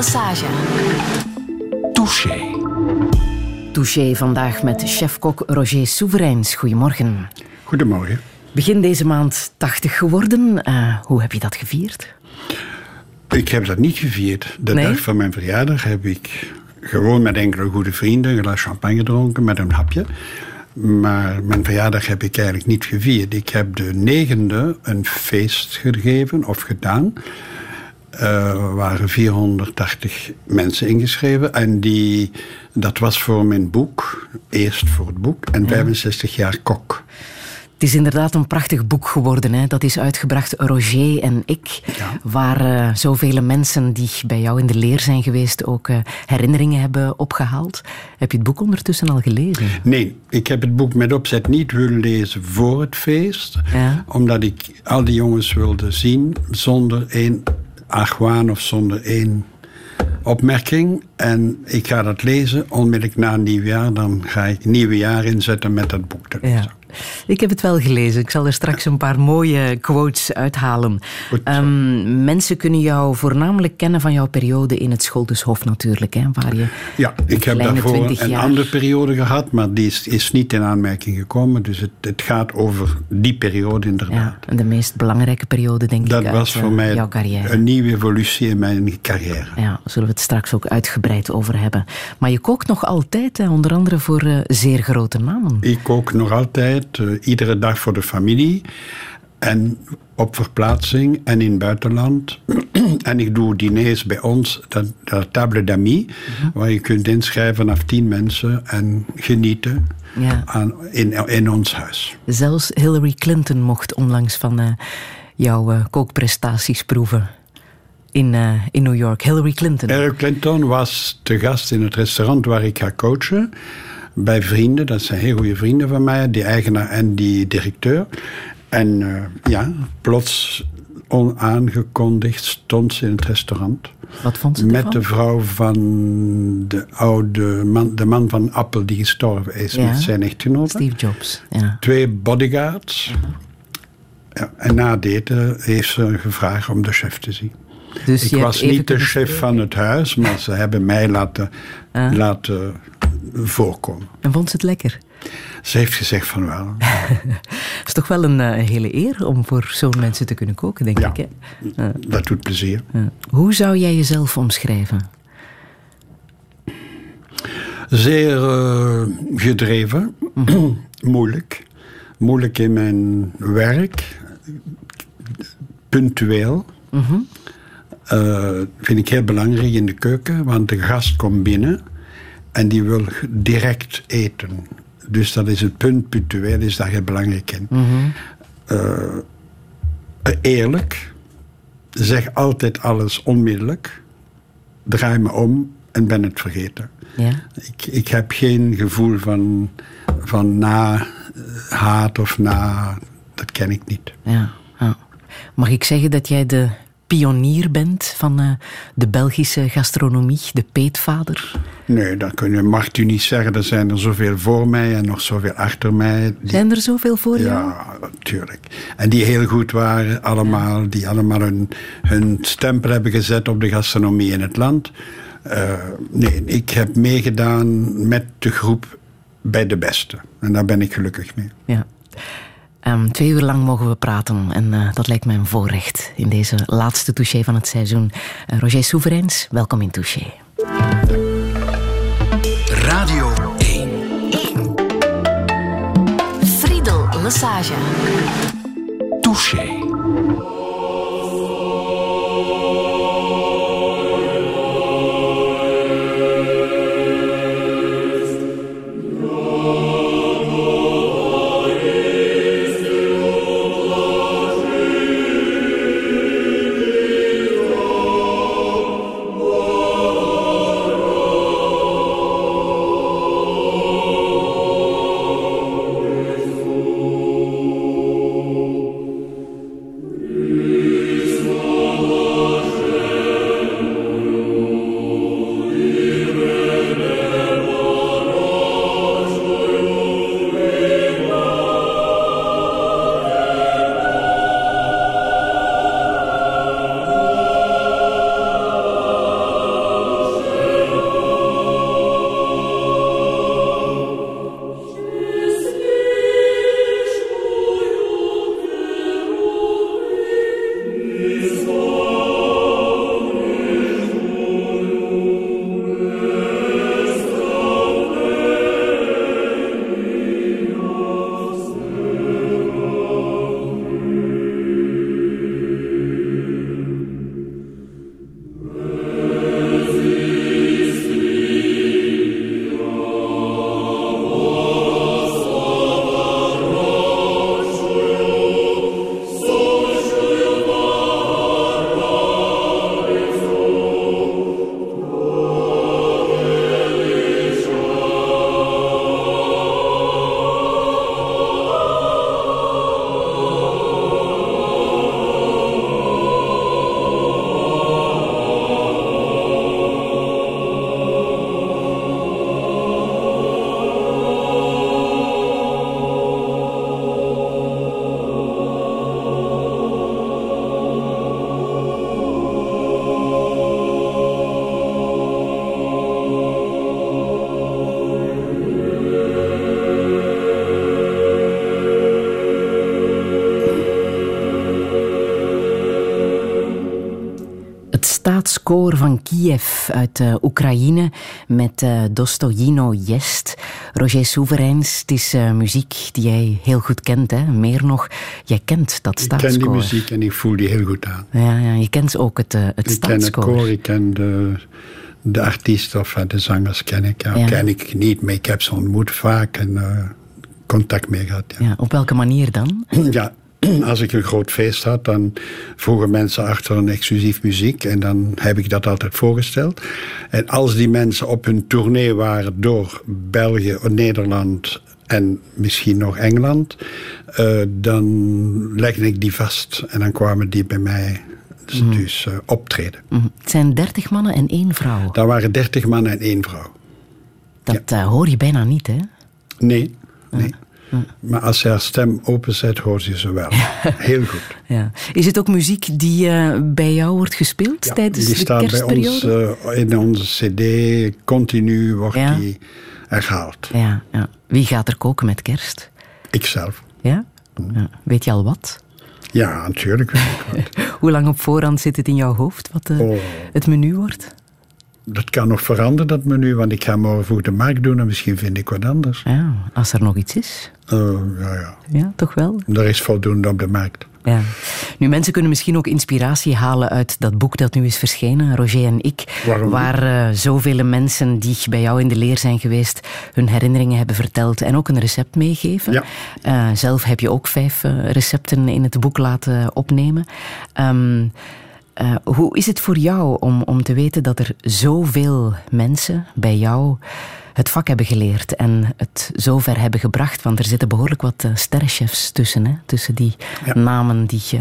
Lesage. Touché. Touché vandaag met chefkok Roger Soevereins. Goedemorgen. Goedemorgen. Begin deze maand 80 geworden. Uh, hoe heb je dat gevierd? Ik heb dat niet gevierd. De Nee? dag van mijn verjaardag heb ik gewoon met enkele goede vrienden een glas champagne gedronken met een hapje. Maar mijn verjaardag heb ik eigenlijk niet gevierd. Ik heb de negende een feest gegeven of gedaan. Er waren 480 mensen ingeschreven. En die, dat was voor mijn boek. Eerst voor het boek. En 65 jaar kok. Het is inderdaad een prachtig boek geworden. Hè? Dat is uitgebracht Roger en ik. Ja. Waar eh, zoveel mensen die bij jou in de leer zijn geweest ook eh, herinneringen hebben opgehaald. Heb je het boek ondertussen al gelezen? Nee, ik heb het boek met opzet niet willen lezen voor het feest. Ja. Omdat ik al die jongens wilde zien zonder één argwaan of zonder één opmerking. En ik ga dat lezen onmiddellijk na nieuwjaar. Dan ga ik nieuwe jaar inzetten met dat boek te lezen. Ja. Ik heb het wel gelezen. Ik zal er straks een paar mooie quotes uithalen. Goed. Ehm, mensen kunnen jou voornamelijk kennen van jouw periode in het Scholtushof natuurlijk. Hè, waar je Ja, ik heb daarvoor 20 een jaar- andere periode gehad, maar die is, is niet in aanmerking gekomen. Dus het, het gaat over die periode inderdaad. Ja, de meest belangrijke periode, denk Dat ik, uit was voor eh, mij een nieuwe evolutie in mijn carrière. Ja, daar zullen we het straks ook uitgebreid over hebben. Maar je kookt nog altijd, hè, onder andere voor eh, zeer grote namen. Ik kook nog altijd, eh, iedere dag voor de familie. En op verplaatsing en in het buitenland. en ik doe diners bij ons, dat, dat table d'amis, waar je kunt inschrijven vanaf tien mensen en genieten Ja. aan, in, in ons huis. Zelfs Hillary Clinton mocht onlangs van eh, jouw eh, kookprestaties proeven. In, in New York. Hillary Clinton. Hillary Clinton was te gast in het restaurant waar ik ga coachen. Bij vrienden, dat zijn heel goede vrienden van mij, die eigenaar en die directeur. En eh, ja, plots onaangekondigd stond ze in het restaurant. Wat vond ze Met ervan? de vrouw van de oude man, de man van Apple die gestorven is Ja. met zijn echtgenote. Steve Jobs. Ja. Twee bodyguards. Ja, en na eten heeft ze gevraagd om de chef te zien. Dus Ik was niet de chef spreken. van het huis, maar ze hebben mij laten, Ah. laten voorkomen. En vond ze het lekker? Ze heeft gezegd van wel. Het is toch wel een eh, hele eer om voor zo'n mensen te kunnen koken, denk Ja. ik. Hè? Dat doet plezier. Hoe zou jij jezelf omschrijven? Zeer eh, gedreven. Moeilijk. Moeilijk in mijn werk. Punctueel. Eh, vind ik heel belangrijk in de keuken, want de gast komt binnen en die wil direct eten. Dus dat is het punt, punctueel is daar heel belangrijk in. Eh, eerlijk. Zeg altijd alles onmiddellijk. Draai me om en ben het vergeten. Ja? Ik, ik heb geen gevoel van, van na eh, haat of na. Dat ken ik niet. Ja, ja. Mag ik zeggen dat jij de pionier bent van eh, de Belgische gastronomie, de peetvader? Nee, dat kun je, mag u niet zeggen. Er zijn er zoveel voor mij en nog zoveel achter mij. Die- Zijn er zoveel voor jou? ja, natuurlijk. En die heel goed waren, allemaal. Die allemaal hun, hun stempel hebben gezet op de gastronomie in het land. Eh, nee, ik heb meegedaan met de groep bij de beste. En daar ben ik gelukkig mee. Ja. Ehm, twee uur lang mogen we praten en eh, dat lijkt mij een voorrecht in deze laatste touché van het seizoen. Eh, Roger Soevereins, welkom in Touché. Radio 1. Friedel Lesage. Touché. Kiev uit uh, Oekraïne met uh, Dostojino Jest. Roger Soevereins, het is uh, muziek die jij heel goed kent. Hè? Meer nog, jij kent dat staatskoor. Ik ken die muziek en ik voel die heel goed aan. Ja, ja je kent ook het, het ik staatskoor. Ken het koor, ik ken de, de artiest of de zangers ken ik. Ja, ja. ken ik niet, maar ik heb ze ontmoet vaak en contact mee gehad. Ja. ja. op welke manier dan? Ja, als ik een groot feest had, dan vroegen mensen achter een exclusief muziek. En dan heb ik dat altijd voorgesteld. En als die mensen op hun tournee waren door België, Nederland en misschien nog Engeland, uh, dan legde ik die vast. En dan kwamen die bij mij dus, mm. dus uh, optreden. Mm. Het zijn dertig mannen en één vrouw. Dat waren dertig mannen en één vrouw. Dat ja. uh, hoor je bijna niet, hè? Nee, nee. Maar als ze haar stem openzet, hoort je ze wel. Heel goed. Ja. Is het ook muziek die uh, bij jou wordt gespeeld ja, tijdens die de staat kerstperiode? bij ons uh, in onze cd. Continu wordt Ja. die herhaald. Ja, ja. Wie gaat er koken met kerst? Ikzelf. Ja? ja. Weet je al wat? Ja, natuurlijk. Hoe lang op voorhand zit het in jouw hoofd wat eh, Oh. het menu wordt? Dat kan nog veranderen, dat menu. Want ik ga morgen vroeg de markt doen en misschien vind ik wat anders. Ja, als er nog iets is. Uh, ja, ja. Ja, toch wel? Er is voldoende op de markt. Ja. Nu, mensen kunnen misschien ook inspiratie halen uit dat boek dat nu is verschenen, Roger en ik. Waarom? Waar uh, zoveel mensen die bij jou in de leer zijn geweest hun herinneringen hebben verteld en ook een recept meegeven. Ja. Uh, zelf heb je ook vijf recepten in het boek laten opnemen. Um, uh, hoe is het voor jou om, om te weten dat er zoveel mensen bij jou het vak hebben geleerd en het zover hebben gebracht? Want er zitten behoorlijk wat uh, sterrenchefs tussen, hè? tussen die Ja. namen die uh,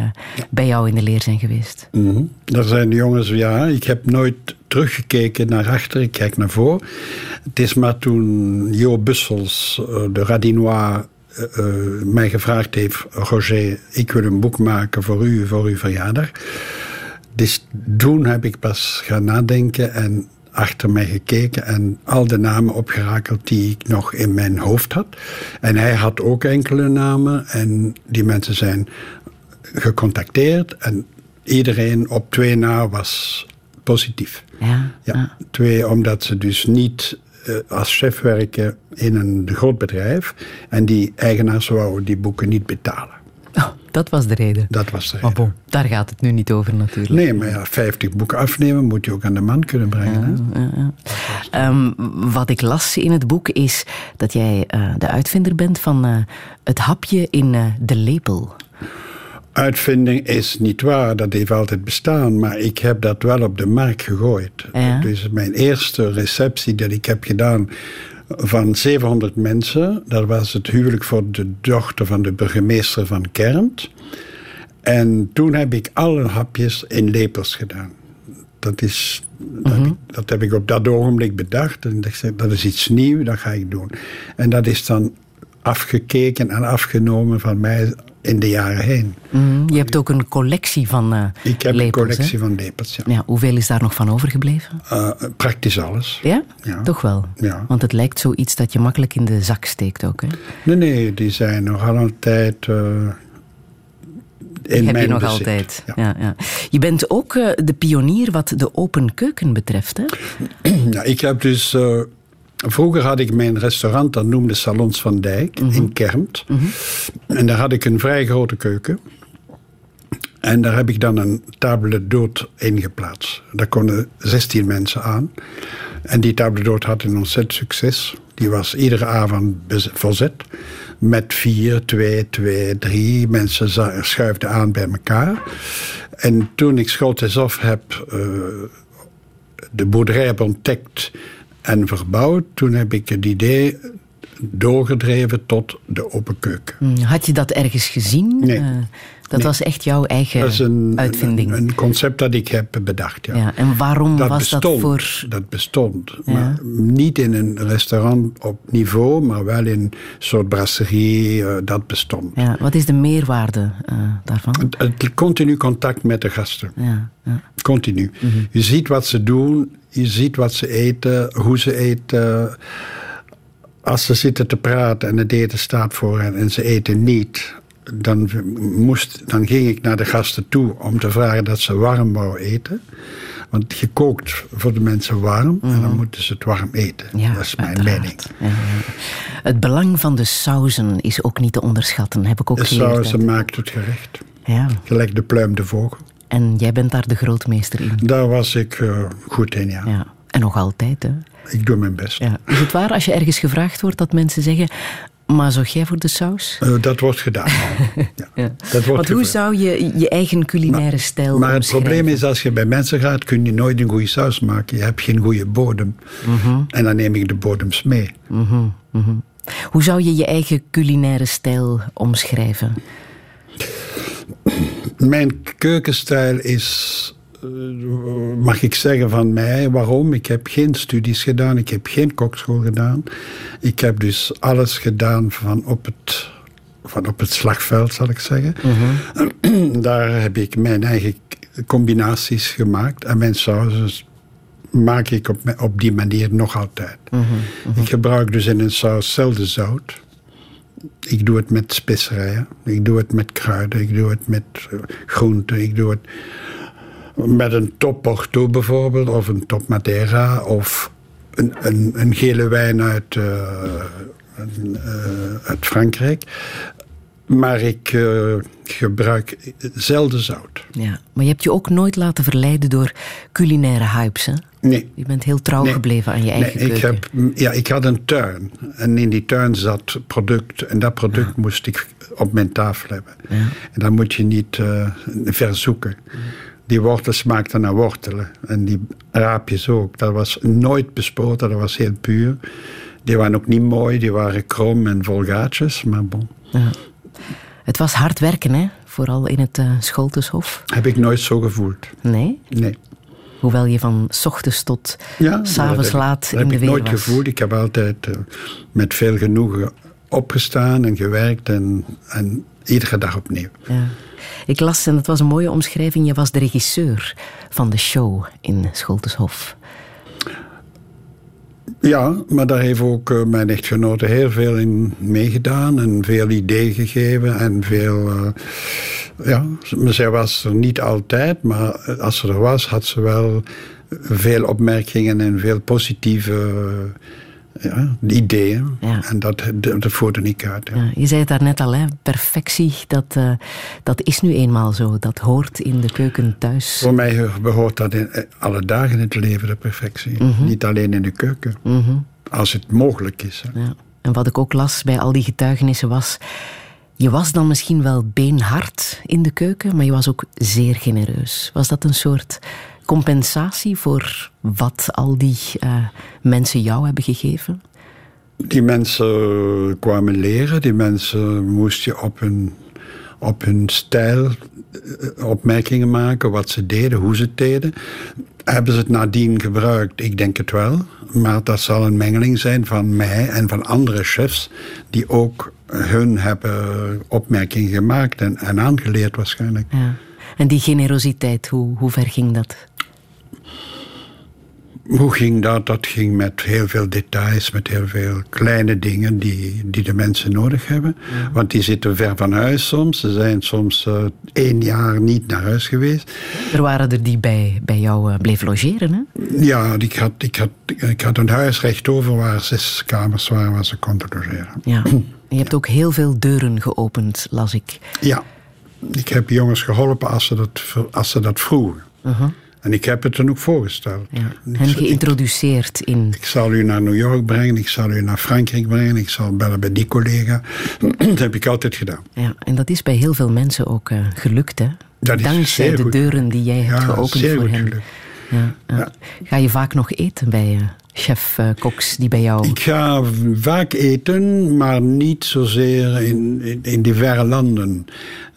bij jou in de leer zijn geweest. Mhm. Er zijn jongens, ja, ik heb nooit teruggekeken naar achter, ik kijk naar voor. Het is maar toen Jo Bussels, de Radinois, mij gevraagd heeft: Roger, ik wil een boek maken voor u, voor uw verjaardag. Dus toen heb ik pas gaan nadenken en achter mij gekeken en al de namen opgerakeld die ik nog in mijn hoofd had. En hij had ook enkele namen en die mensen zijn gecontacteerd en iedereen op twee na was positief. Ja, Ja, ja. Twee, omdat ze dus niet uh, als chef werken in een groot bedrijf en die eigenaars wouden die boeken niet betalen. Oh, dat was de reden. Dat was de Maar reden. bon, daar gaat het nu niet over natuurlijk. Nee, maar ja, 50 boeken afnemen moet je ook aan de man kunnen brengen. hè? Ja, ja. Um, wat ik las in het boek is dat jij uh, de uitvinder bent van uh, het hapje in uh, de lepel. Uitvinding is niet waar, dat heeft altijd bestaan, maar ik heb dat wel op de markt gegooid. Dus mijn eerste receptie dat ik heb gedaan van 700 mensen, dat was het huwelijk voor de dochter van de burgemeester van Kermt. En toen heb ik alle hapjes in lepels gedaan. Dat, is, dat, Mhm. dat heb ik op dat ogenblik bedacht. En ik zei, dat is iets nieuws, dat ga ik doen. En dat is dan afgekeken en afgenomen van mij in de jaren heen. Mm, je hebt ook een collectie van uh, Ik heb lepels, een collectie hè? van lepels, ja. ja. Hoeveel is daar nog van overgebleven? Uh, praktisch alles. Ja? Ja. Toch wel? Ja. Want het lijkt zoiets dat je makkelijk in de zak steekt ook, hè? Nee, nee, die zijn nog altijd uh, in heb mijn je nog bezit. altijd. Ja. Ja, ja. Je bent ook de pionier wat de open keuken betreft, hè? Ja, ik heb dus... Vroeger had ik mijn restaurant, dat noemde Salons van Dijk, Mhm. in Kermt. En daar had ik een vrij grote keuken. En daar heb ik dan een table d'hôte in geplaatst. Daar konden 16 mensen aan. En die table d'hôte had een ontzettend succes. Die was iedere avond voorzet. Met vier, twee, twee, drie mensen schuifden aan bij elkaar. En toen ik Scholtes heb uh, de boerderij heb ontdekt en verbouwd, toen heb ik het idee doorgedreven tot de open keuken. Mm, Had je dat ergens gezien? Nee. Dat Nee. was echt jouw eigen Dat is een, uitvinding. een, een concept dat ik heb bedacht. Ja. ja, en waarom dat was bestond, dat voor... Dat bestond. Ja. Maar niet in een restaurant op niveau, maar wel in een soort brasserie. Uh, dat bestond. Ja, wat is de meerwaarde uh, daarvan? Het, het, continu contact met de gasten. Ja, ja. Continu. Mhm. Je ziet wat ze doen, je ziet wat ze eten, hoe ze eten. Als ze zitten te praten en het eten staat voor hen en ze eten niet, dan, moest, dan ging ik naar de gasten toe om te vragen dat ze warm wou eten. Want je kookt voor de mensen warm en dan moeten ze het warm eten. Mhm. Ja, dat is mijn uiteraard. mening. Ja, ja. Het belang van de sauzen is ook niet te onderschatten, heb ik ook De geleerd. saus uit- maakt het gerecht. Ja, Gelijk de pluim de vogel. en jij bent daar de grootmeester in. Daar was ik eh, goed in, ja. Ja. En nog altijd, hè. Ik doe mijn best. Ja. Is het waar als je ergens gevraagd wordt dat mensen zeggen... Maar zorg jij voor de saus? Eh, dat wordt gedaan. ja. Dat wordt Want hoe zou je je eigen culinaire stijl Maar het probleem is, als je bij mensen gaat, kun je nooit een goede saus maken. Je hebt geen goede bodem. Mhm. En dan neem ik de bodems mee. Hoe zou je je eigen culinaire stijl omschrijven? Mijn keukenstijl is, mag ik zeggen, van mij. Waarom? Ik heb geen studies gedaan, ik heb geen kokschool gedaan. Ik heb dus alles gedaan van op het, van op het slagveld, zal ik zeggen. Daar heb ik mijn eigen combinaties gemaakt. En mijn sausen maak ik op, op die manier nog altijd. Ik gebruik dus in een saus zelden zout. Ik doe het met specerijen. Ik doe het met kruiden. Ik doe het met eh, groenten. Ik doe het met een top Porto bijvoorbeeld. Of een top Madeira. Of een, een, een gele wijn uit, eh, eh, uit Frankrijk. Maar ik eh, gebruik zelden zout. Ja. Maar je hebt je ook nooit laten verleiden door culinaire hypes, hè? Nee. Je bent heel trouw Nee. gebleven aan je Nee, eigen ik, keuken. heb, ja, ik had een tuin. En in die tuin zat product. En dat product moest ik op mijn tafel hebben. En dan moet je niet verzoeken. Die wortels smaakten naar wortelen. En die raapjes ook. Dat was nooit bespoten, dat was heel puur. Die waren ook niet mooi, die waren krom en vol gaatjes. Maar bon, Ja. Het was hard werken, hè? Vooral in het Scholtenshof. heb ik nooit zo gevoeld. Nee? Nee. Hoewel je van ochtends tot Ja, s dat avonds heb ik- laat dat in heb de ik weer nooit was. gevoeld. Ik heb altijd eh, met veel genoegen opgestaan en gewerkt. En, en iedere dag opnieuw. Ja. Ik las, en dat was een mooie omschrijving, je was de regisseur van de show in Scholtenshof. Ja, maar daar heeft ook eh, mijn echtgenote heel veel in meegedaan en veel ideeën gegeven en veel. eh, ja, zij was er niet altijd, maar als ze er was, had ze wel veel opmerkingen en veel positieve ja, ideeën. Ja. En dat, dat, voerde ik uit. Ja. Ja, je zei het daarnet al, hè? perfectie, dat, eh, dat is nu eenmaal zo. Dat hoort in de keuken thuis. Voor mij behoort dat in eh, alle dagen in het leven, de perfectie. Niet alleen in de keuken. Als het mogelijk is. hè. Ja. En wat ik ook las bij al die getuigenissen was... Je was dan misschien wel beenhard in de keuken, maar je was ook zeer genereus. Was dat een soort compensatie voor wat al die eh, mensen jou hebben gegeven? Die mensen kwamen leren, die mensen moest je op hun, op hun stijl eh, opmerkingen maken, wat ze deden, hoe ze het deden. Hebben ze het nadien gebruikt? Ik denk het wel. Maar dat zal een mengeling zijn van mij en van andere chefs die ook hun hebben opmerkingen gemaakt en, en aangeleerd waarschijnlijk. Ja. En die generositeit, hoe, hoe ver ging dat? Hoe ging dat? Dat ging met heel veel details, met heel veel kleine dingen die, die de mensen nodig hebben. Want die zitten ver van huis soms. Ze zijn soms eh, één jaar niet naar huis geweest. Er waren er die bij, bij jou eh, bleven logeren, hè? Ja, ik had, ik, had, ik had een huis rechtsover waar zes kamers waren waar ze konden logeren. Ja. Je hebt ook heel veel deuren geopend, las ik. Ja, ik heb jongens geholpen als ze dat, als ze dat vroegen. En ik heb het hen ook voorgesteld. Ja. Hen geïntroduceerd in... Ik zal u naar New York brengen, ik zal u naar Frankrijk brengen, ik zal bellen bij die collega. Dat heb ik altijd gedaan. Ja, en dat is bij heel veel mensen ook eh, gelukt, hè? Dat is Dankzij de goed. deuren die jij hebt Ja, geopend voor hen. ja. Ja. Ga je vaak nog eten bij eh, chef eh Cox die bij jou... Ik ga vaak eten, maar niet zozeer in, in, in die verre landen.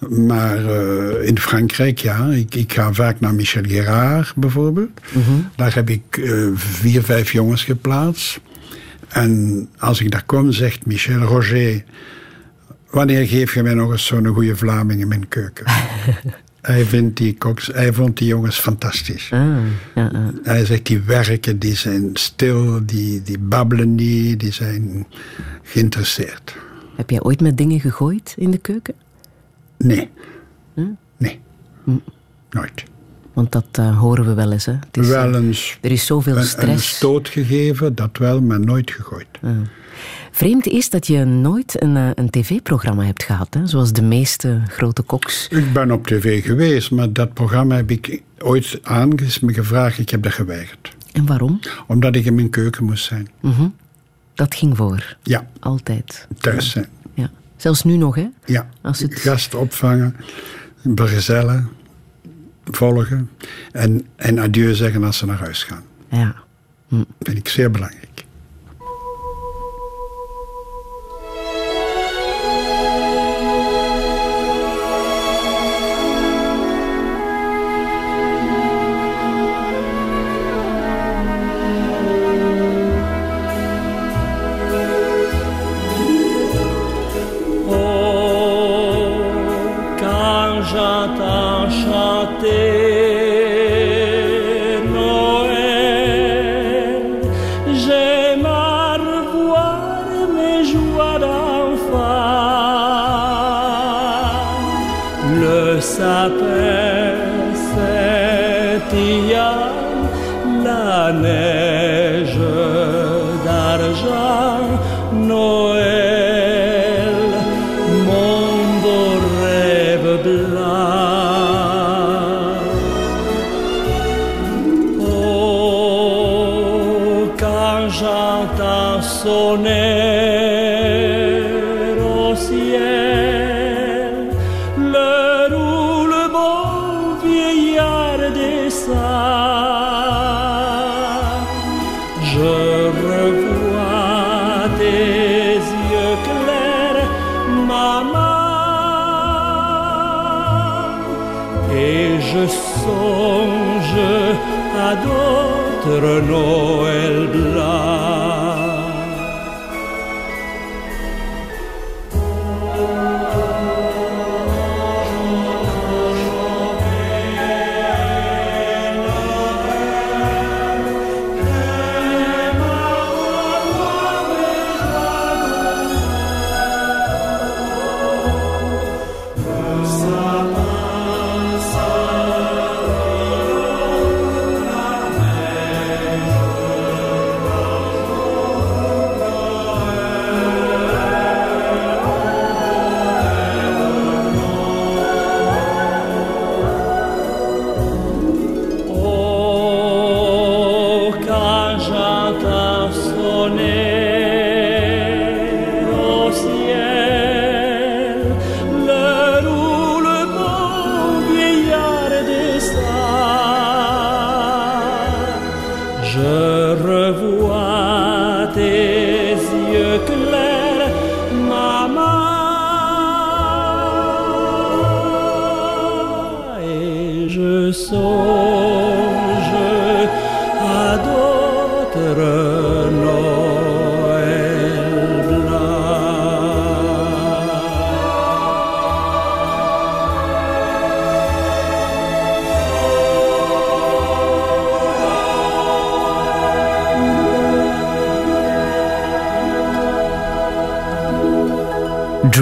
Maar eh, in Frankrijk, ja. Ik, ik ga vaak naar Michel Gerard bijvoorbeeld. Daar heb ik eh, vier, vijf jongens geplaatst. En als ik daar kom, zegt Michel Roger... Wanneer geef je mij nog eens zo'n goede Vlaming in mijn keuken? hij, vindt die koks, hij vond die jongens fantastisch. Ah, ja, ja. Hij zegt, die werken, die zijn stil, die, die babbelen niet, die zijn geïnteresseerd. Heb jij ooit met dingen gegooid in de keuken? Nee. Nee. Nooit. Want dat uh, horen we wel eens. Hè? Het is, wel eens er is zoveel een, stress. een stoot gegeven, dat wel, maar nooit gegooid. Vreemd is dat je nooit een, een tv-programma hebt gehad, hè? zoals de meeste grote koks. Ik ben op tv geweest, maar dat programma heb ik ooit aanges me gevraagd. Ik heb dat geweigerd. En waarom? Omdat ik in mijn keuken moest zijn. Mm Dat ging voor. Ja. Altijd. Thuis zijn. Ja. Zelfs nu nog, hè? Ja. Als het... Gasten opvangen, vergezellen, volgen en, en adieu zeggen als ze naar huis gaan. Ja. Hm. Vind ik zeer belangrijk.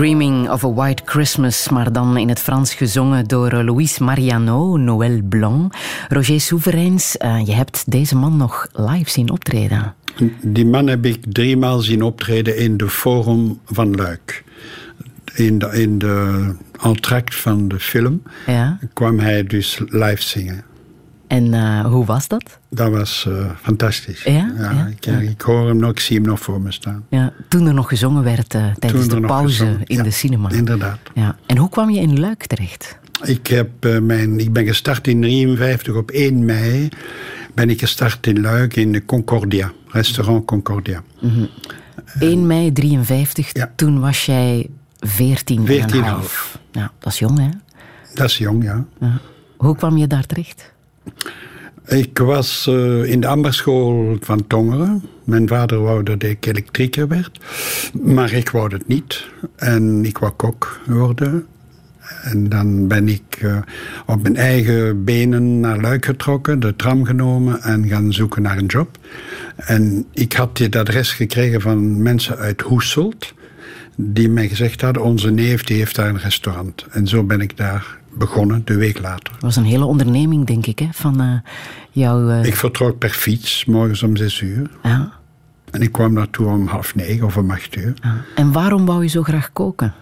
Of a White Christmas, maar dan in het Frans gezongen door eh, Louis Mariano, Noël Blanc. Roger Souverijns, uh, je hebt deze man nog live zien optreden. Die man heb ik driemaal zien optreden in de Forum van Luik. In de, in de entracte van de film ja. kwam hij dus live zingen. En uh, hoe was dat? Dat was uh, fantastisch. Ja? ja, ja? Ik, ja. ik, hoor hem nog, ik zie hem nog voor me staan. Ja, toen er nog gezongen werd uh, tijdens de pauze in de cinema. Inderdaad. Ja. En hoe kwam je in Luik terecht? Ik, heb, mijn, ik ben gestart in 1953 op 1 mei. Ben ik gestart in Luik in de Concordia, restaurant Concordia. Mm -hmm. 1 mei 53, toen was jij 14, 14 half. Ja, dat is jong hè? Dat is jong, ja. Hoe kwam je daar terecht? Ik was uh, in de ambachtsschool van Tongeren. Mijn vader wou dat ik elektrieker werd. Maar ik wou het niet. En ik wou kok worden. En dan ben ik uh, op mijn eigen benen naar Luik getrokken, de tram genomen en gaan zoeken naar een job. En ik had dit adres gekregen van mensen uit Hoeselt, die mij gezegd hadden: onze neef die heeft daar een restaurant. En zo ben ik daar begonnen de week later. Dat was een hele onderneming, denk ik, hè, van uh, jouw... Uh... Ik vertrok per fiets, morgens om zes uur. Ja. En ik kwam naartoe om half negen of om acht uur. En waarom wou je zo graag koken?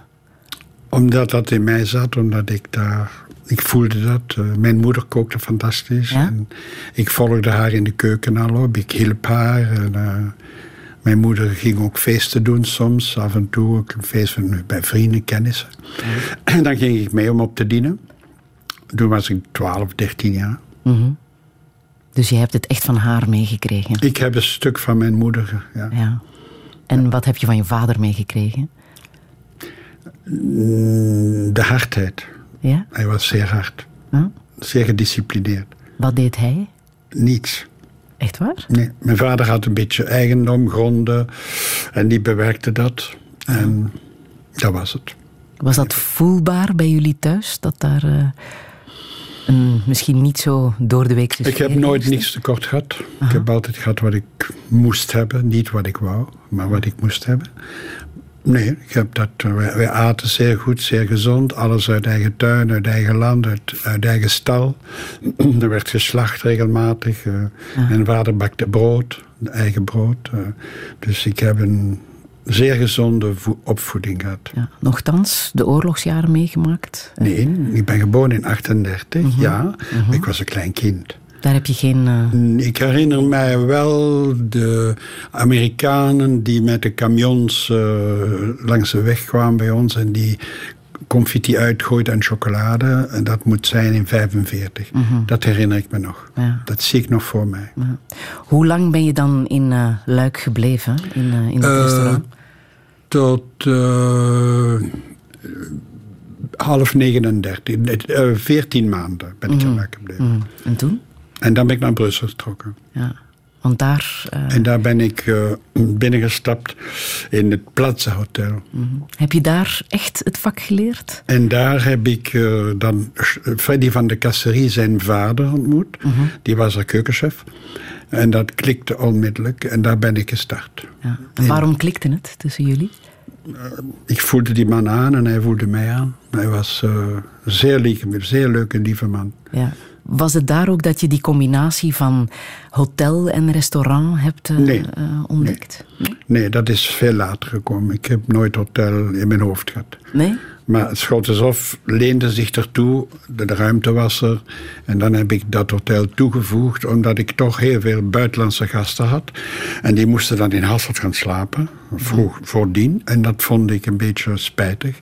Omdat dat in mij zat, omdat ik daar... Ik voelde dat. Uh, mijn moeder kookte fantastisch. Ja? En ik volgde haar in de keuken al op. Ik hielp haar. En, mijn moeder ging ook feesten doen soms. Af en toe ook een feest bij vrienden, kennissen. En dan ging ik mee om op te dienen. Toen was ik 12, 13 jaar. Mm -hmm. Dus je hebt het echt van haar meegekregen? Ik heb een stuk van mijn moeder, ja. ja. En wat heb je van je vader meegekregen? De hardheid. Ja? Hij was zeer hard. Huh? Zeer gedisciplineerd. Wat deed hij? Niets. Echt waar? Nee, mijn vader had een beetje eigendom, gronden. En die bewerkte dat. En dat was het. Was dat voelbaar bij jullie thuis? Dat daar uh, een misschien niet zo door de week Ik heb nooit niks tekort gehad. Aha. Ik heb altijd gehad wat ik moest hebben. Niet wat ik wou, maar wat ik moest hebben. Nee, ik heb dat, wij, wij, aten zeer goed, zeer gezond. Alles uit eigen tuin, uit eigen land, uit, uit eigen stal. er werd geslacht regelmatig. Uh, mijn vader bakte brood, eigen brood. Uh, dus ik heb een zeer gezonde opvoeding gehad. Ja, nochtans, de oorlogsjaren meegemaakt? Nee, ik ben geboren in 38, uh -huh. ja. Mhm. -huh. Ik was een klein kind. Daar heb je geen. Uh... Ik herinner mij wel de Amerikanen die met de camions uh, langs de weg kwamen bij ons en die confetti uitgooiden en chocolade. En dat moet zijn in 45. Mhm. Dat herinner ik me nog. Ja. Dat zie ik nog voor mij. Ja. Hoe lang ben je dan in uh, Luik gebleven, in, in het restaurant? Tot half 39, veertien maanden ben ik Mhm. Luik gebleven. Mm. En toen? En dan ben ik naar Brussel getrokken. Ja. Want daar... Uh... En daar ben ik uh, binnengestapt in het Plaza Hotel. Mm. Heb je daar echt het vak geleerd? En daar heb ik uh, dan Freddy van de Casserie, zijn vader, ontmoet. Mm -hmm. Die was er keukenchef. En dat klikte onmiddellijk. En daar ben ik gestart. Ja. En waarom klikte het tussen jullie? ik voelde die man aan en hij voelde mij aan. Hij was uh, zeer lief, zeer leuk en lieve man. Ja. Was het daar ook dat je die combinatie van hotel en restaurant hebt uh, nee. uh, ontdekt? Nee. nee, dat is veel later gekomen. Ik heb nooit hotel in mijn hoofd gehad. Nee? Maar het Schottershof leende zich ertoe, de, de ruimte was er. En dan heb ik dat hotel toegevoegd, omdat ik toch heel veel buitenlandse gasten had. En die moesten dan in Hasselt gaan slapen, vroeg voordien. En dat vond ik een beetje spijtig.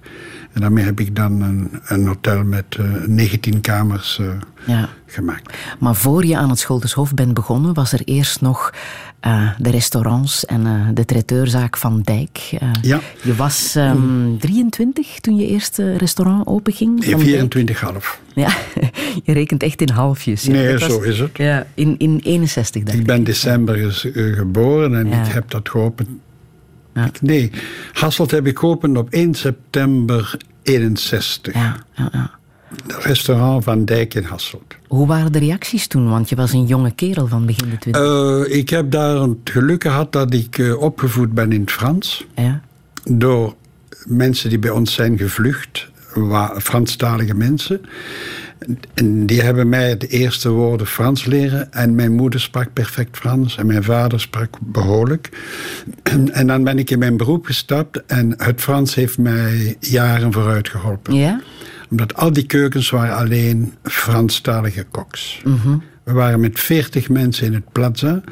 En daarmee heb ik dan een, een hotel met uh, 19 kamers uh, ja. gemaakt. Maar voor je aan het Scholtershof bent begonnen, was er eerst nog uh, de restaurants en de traiteurzaak van Dijk. Ja. Je was um, 23 toen je eerste restaurant openging? Nee, 24,5. Ja, je rekent echt in halfjes. Ja. Nee, zo is het. Ja, in, in 61 denk ik. ben december geboren en Ja. ik heb dat geopend. Ja. Nee, Hasselt heb ik geopend op 1 september 61. Ja, ja, restaurant Van Dijk in Hasselt. Hoe waren de reacties toen? Want je was een jonge kerel van begin de 20. Uh, ik heb daar het geluk gehad dat ik uh, opgevoed ben in het Frans. Ja. Door mensen die bij ons zijn gevlucht, Franstalige mensen. En die hebben mij de eerste woorden Frans leren. En mijn moeder sprak perfect Frans. En mijn vader sprak behoorlijk. En dan ben ik in mijn beroep gestapt. En het Frans heeft mij jaren vooruit geholpen. Ja? Omdat al die keukens waren alleen Franstalige koks. Mm -hmm. We waren met 40 mensen in het plaza,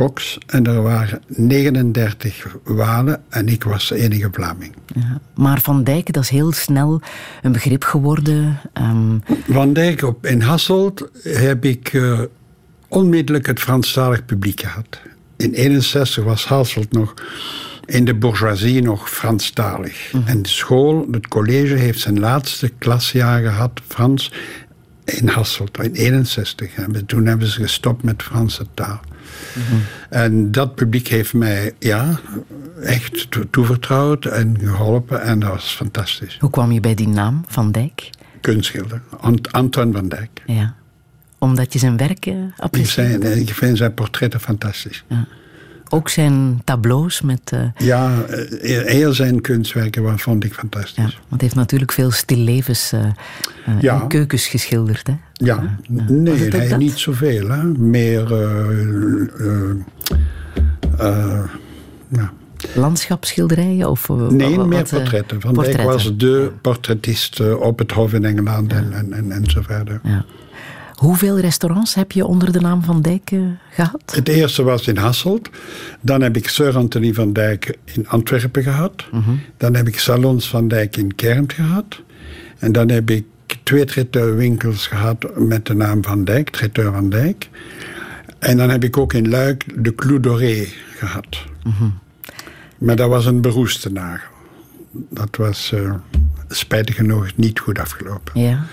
koks. En er waren 39 Walen en ik was de enige Vlaming. Ja. Maar Van Dijk, dat is heel snel een begrip geworden. Um... Van Dijk op, in Hasselt heb ik uh, onmiddellijk het Franstalig publiek gehad. In 61 was Hasselt nog in de bourgeoisie nog Franstalig. Mhm. Mm -hmm. En de school, het college, heeft zijn laatste klasjaar gehad, Frans, in Hasselt, in 61. En toen hebben ze gestopt met Franse taal. Mm -hmm. En dat publiek heeft mij, ja, echt toevertrouwd en geholpen. En dat was fantastisch. Hoe kwam je bij die naam, Van Dijk? Kunstschilder, Ant Antoine van Dijk. Ja. Omdat je zijn werk uh, ik, zijn, ik vind zijn portretten fantastisch. Ja. Ook zijn tableaus met... Uh, ja, uh, heel zijn kunstwerken waar vond ik fantastisch. Ja, want hij heeft natuurlijk veel stillevens uh, ja. keukens geschilderd. Hè? Ja, nee, hij niet zoveel. Hè? Meer... ja. Landschapsschilderijen? Of, nee, meer portretten. Van Dijk was de portretist op het Hof in Engeland en, en, en, en zo verder. Ja. Hoeveel restaurants heb je onder de naam Van Dijk uh, gehad? Het eerste was in Hasselt. Dan heb ik Sir Anthony van Dijk in Antwerpen gehad. Mhm. Dan heb ik Salons van Dijk in Kermt gehad. En dan heb ik twee traiteurwinkels gehad met de naam Van Dijk, traiteur Van Dijk. En dan heb ik ook in Luik de Clou Doré gehad. Mhm. Maar dat was een beroeste nagel. Dat was uh, spijtig genoeg niet goed afgelopen. Ja.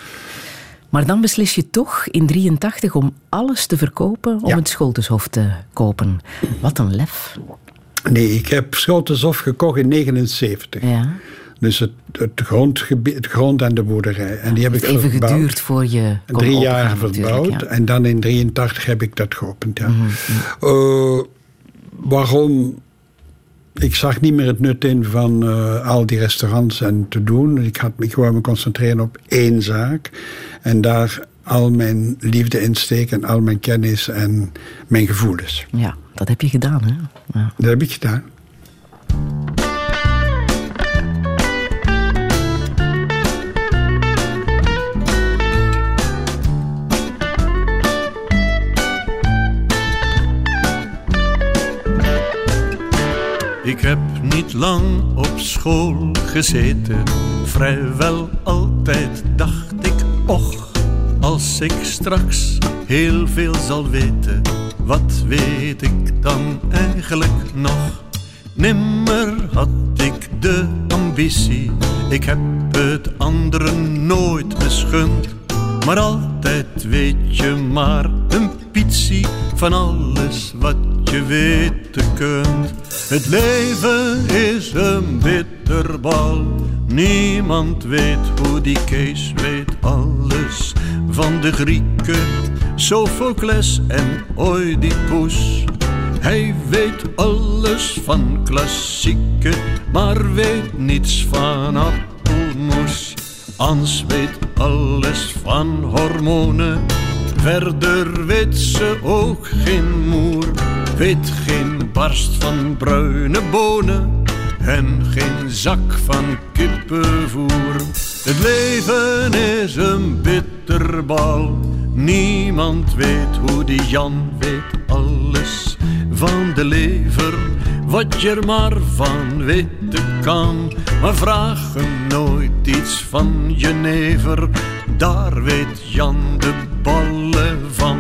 Maar dan beslis je toch in 83 om alles te verkopen om het Scholtenshof te kopen. Wat een lef. Nee, ik heb Scholtenshof gekocht in 79. Ja. Dus het, het, grondgebied, het grond en de boerderij. En die heb het ik even geduurd voor je Drie jaar verbouwd. En dan in 83 heb ik dat geopend. Ja. Eh, waarom ik zag niet meer het nut in van uh, al die restaurants en te doen. Ik, had, ik wou me concentreren op één zaak. En daar al mijn liefde in steken, al mijn kennis en mijn gevoelens. Ja, dat heb je gedaan, hè? Ja. Dat heb ik gedaan. Ik heb niet lang op school gezeten, vrijwel altijd dacht ik, och, als ik straks heel veel zal weten, wat weet ik dan eigenlijk nog? Nimmer had ik de ambitie, ik heb het anderen nooit beschund, maar altijd weet je maar een pitsie van alles wat je weten kunt. Het leven is een bitterbal. Niemand weet hoe die Kees weet alles van de Grieken, Sophocles en Oedipus. Hij weet alles van klassieken, maar weet niets van appelmoes. Ans weet alles van hormonen, verder weet ze ook geen moer weet geen barst van bruine bonen en geen zak van kippenvoer. Het leven is een bitterbal, niemand weet hoe die Jan weet alles van de lever. Wat je er maar van weten kan, maar vraag hem nooit iets van jenever. Daar weet Jan de ballen van.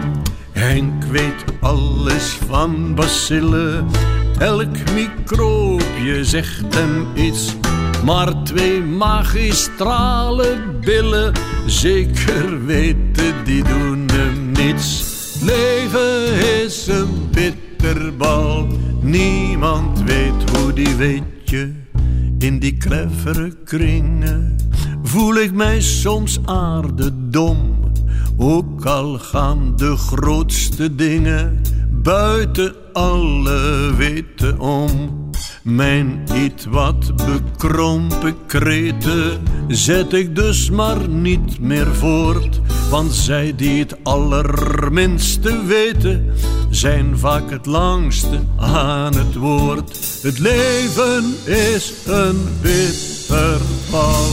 Henk weet alles van bacillen. Elk microopje zegt hem iets. Maar twee magistrale billen, zeker weten die doen hem niets. Leven is een niemand weet hoe die weet je. In die clevere kringen voel ik mij soms aardedom ook al gaan de grootste dingen buiten alle weten om. Mijn iets wat bekrompen kreten zet ik dus maar niet meer voort. Want zij die het allerminste weten, zijn vaak het langste aan het woord. Het leven is een bitterbal.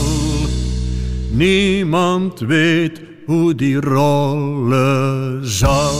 Niemand weet hoe die rollen zal.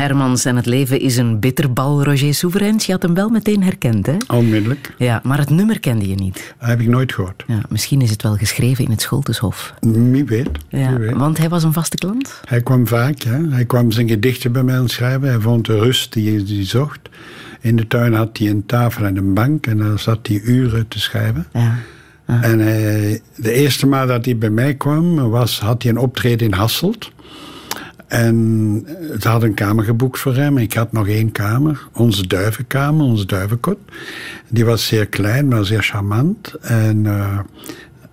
Hermans en het leven is een bitterbal. Roger Souverains, je had hem wel meteen herkend, hè? Onmiddellijk. Ja, maar het nummer kende je niet. Dat heb ik nooit gehoord. Ja, misschien is het wel geschreven in het Scholteshof. Wie weet. Ja, Wie weet. want hij was een vaste klant? Hij kwam vaak, ja. Hij kwam zijn gedichten bij mij schrijven. Hij vond de rust die hij zocht. In de tuin had hij een tafel en een bank en daar zat hij uren te schrijven. Ja. En hij, de eerste maal dat hij bij mij kwam, was, had hij een optreden in Hasselt. En ze hadden een kamer geboekt voor hem. Ik had nog één kamer, onze duivenkamer, onze duivenkot. Die was zeer klein, maar zeer charmant. En eh,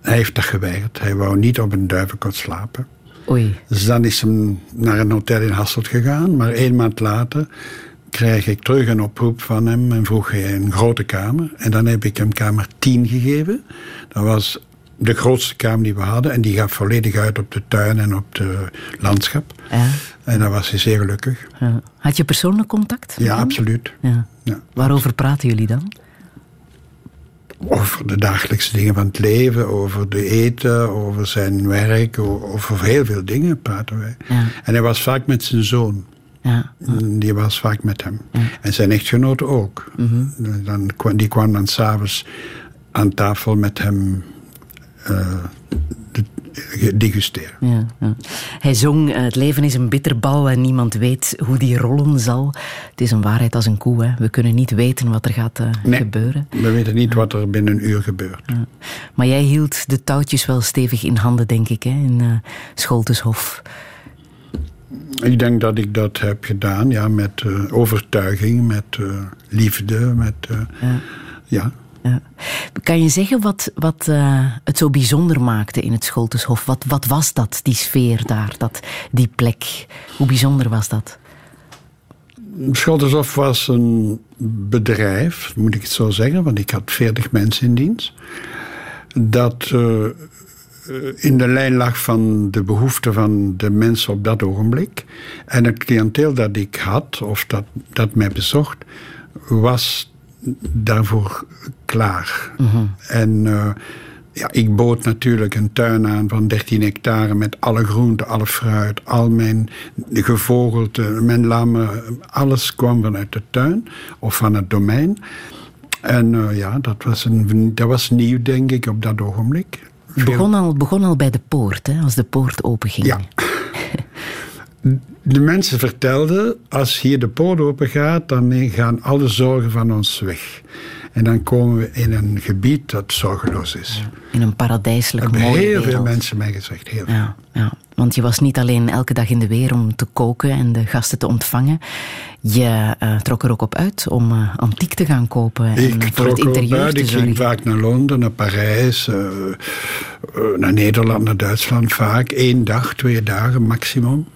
hij heeft dat geweigerd. Hij wou niet op een duivenkot slapen. Oei. Dus dan is hij naar een hotel in Hasselt gegaan. Maar één maand later kreeg ik terug een oproep van hem en vroeg hij een grote kamer. En dan heb ik hem kamer 10 gegeven. Dat was de grootste kamer die we hadden. En die gaf volledig uit op de tuin en op de landschap. Ja. En dan was hij zeer gelukkig. Ja. Had je persoonlijk contact? Ja, hem? absoluut. Ja. Ja. Waarover praten jullie dan? Over de dagelijkse dingen van het leven, over de eten, over zijn werk, over heel veel dingen praten wij. Ja. En hij was vaak met zijn zoon. Ja. Die was vaak met hem. En zijn echtgenote ook. dan, kwa- die kwam dan s'avonds aan tafel met hem eh, degusteren. Ja, ja. Hij zong eh, Het leven is een bitterbal en niemand weet hoe die rollen zal. Het is een waarheid als een koe. Hè. We kunnen niet weten wat er gaat eh, Nee. gebeuren. We weten niet wat er binnen een uur gebeurt. Ja. Maar jij hield de touwtjes wel stevig in handen, denk ik, hè, in eh Scholteshof. Ik denk dat ik dat heb gedaan, ja, met overtuiging, met liefde, met... Ja. Kan je zeggen wat, wat eh, het zo bijzonder maakte in het Scholteshof? Wat, wat was dat, die sfeer daar, dat, die plek? Hoe bijzonder was dat? Schottershof was een bedrijf, moet ik het zo zeggen, want ik had 40 mensen in dienst. Dat eh, eh, in de lijn lag van de behoeften van de mensen op dat ogenblik. En het cliënteel dat ik had, of dat, dat mij bezocht, was daarvoor klaar. En eh, ja, ik bood natuurlijk een tuin aan van 13 hectare met alle groenten, alle fruit, al mijn gevogelte, mijn lammen, alles kwam vanuit de tuin of van het domein. En eh, ja, dat was, een, dat was nieuw, denk ik, op dat ogenblik. Het begon al, begon al bij de poort, hè, als de poort openging. Ja. De mensen vertelden, als hier de poort open gaat, dan gaan alle zorgen van ons weg. En dan komen we in een gebied dat zorgeloos is. In een paradijselijk hebben mooie heel veel wereld. mensen mij gezegd. Heel veel. Ja, ja, want je was niet alleen elke dag in de weer om te koken en de gasten te ontvangen. Je eh, trok er ook op uit om eh, antiek te gaan kopen en Ik voor het interieur uit. te Ik ging vaak naar Londen, naar Parijs, eh, naar Nederland, naar Duitsland. Vaak één dag, twee dagen maximum.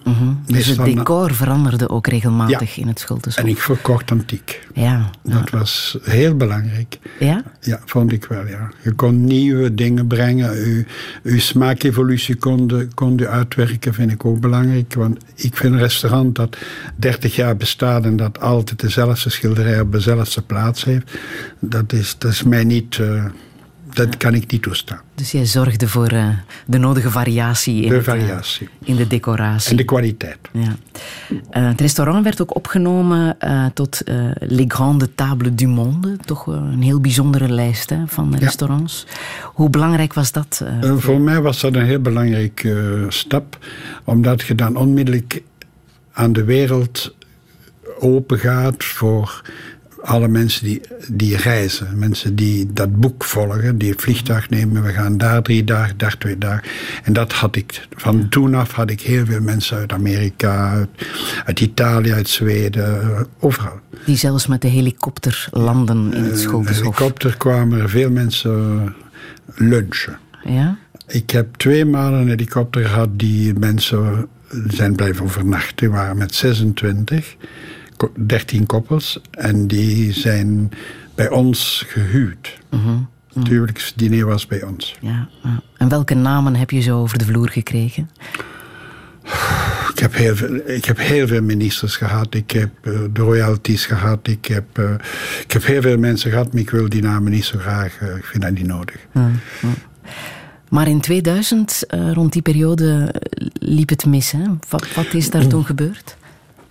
Dus het decor veranderde ook regelmatig in het Schultenshof. En ik verkocht antiek. Ja. Dat was heel belangrijk. ja? Ja, vond ik wel, ja. Je kon nieuwe dingen brengen. Uw smaakevolutie kon, kon u uitwerken, vind ik ook belangrijk. Want ik vind een restaurant dat 30 jaar bestaat en dat altijd dezelfde schilderij op dezelfde plaats heeft, dat is, dat is mij niet... eh, dat kan ik niet toestaan. Dus jij zorgde voor eh, de nodige variatie in, De het, eh, in de decoratie. En de kwaliteit. Ja. Eh, het restaurant werd ook opgenomen tot Les Grandes Tables du Monde. Toch een heel bijzondere lijst hè, van restaurants. Hoe belangrijk was dat? Eh, voor mij was dat een heel belangrijke stap, omdat je dan onmiddellijk aan de wereld open gaat voor alle mensen die, die reizen. Mensen die dat boek volgen, die het vliegtuig nemen. We gaan daar drie dagen, daar twee dagen. En dat had ik. Van toen af had ik heel veel mensen uit Amerika, uit, uit Italië, uit Zweden, eh, overal. die zelfs met de helikopter landen in het Een Schultenshof. helikopter kwamen er veel mensen lunchen. Ja? Ik heb twee maanden een helikopter gehad die mensen zijn blijven overnachten. Die waren met 26, ko- 13 koppels. En die zijn bij ons gehuwd. Het huwelijksdiner was bij ons. Ja, ja. En welke namen heb je zo over de vloer gekregen? Ik heb heel veel, ik heb heel veel ministers gehad. Ik heb eh, de royalties gehad. Ik heb, eh, ik heb heel veel mensen gehad, maar ik wil die namen niet zo graag. eh, ik vind dat niet nodig. Maar in 2000, eh, rond die periode, liep het mis. Hè? Wat, wat is daar toen gebeurd?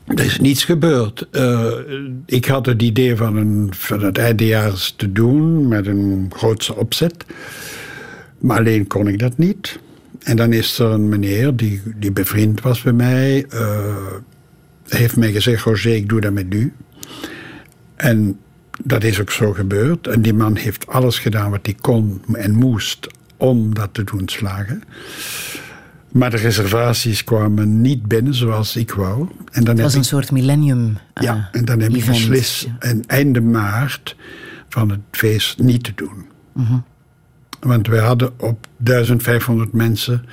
Er is niets gebeurd. Uh, ik had het idee van, een, van het eindejaars te doen met een grootse opzet. Maar alleen kon ik dat niet. En dan is er een meneer die, die bevriend was bij mij. Uh, heeft mij gezegd, Roger, ik doe dat met u. En dat is ook zo gebeurd. En die man heeft alles gedaan wat hij kon en moest om dat te doen slagen. Maar de reservaties kwamen niet binnen zoals ik wou. En dan het was een soort millennium. Uh, ja, en dan heb ik beslist ja. einde maart van het feest niet te doen. Mhm. Want we hadden op 1500 mensen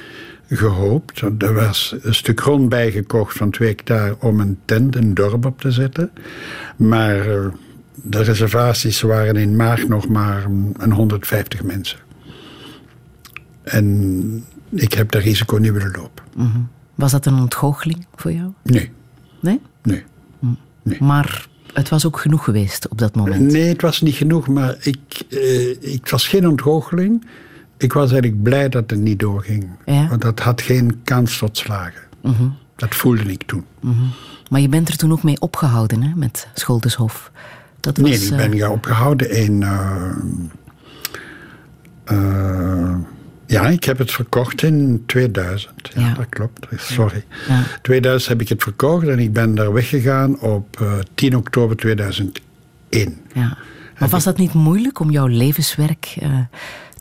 gehoopt. Er was een stuk grond bijgekocht van twee hectare om een tent, een dorp op te zetten. Maar uh, de reservaties waren in maart nog maar een 150 mensen. En ik heb dat risico niet willen lopen. Mm -hmm. Was dat een ontgoocheling voor jou? Nee. Nee? Nee. nee. Maar het was ook genoeg geweest op dat moment? Nee, het was niet genoeg, maar ik, uh, ik was geen ontgoocheling. Ik was eigenlijk blij dat het niet doorging. Ja? Want dat had geen kans tot slagen. Mm -hmm. Dat voelde ik toen. Mm -hmm. Maar je bent er toen ook mee opgehouden, hè, met Scholteshof? Dat was, nee, ik ben uh... opgehouden in... Uh, ja, ik heb het verkocht in 2000. Ja, ja. dat klopt. Sorry. Ja. 2000 heb ik het verkocht en ik ben daar weggegaan op uh, 10 oktober 2001. Ja. Maar was dat niet moeilijk om jouw levenswerk uh,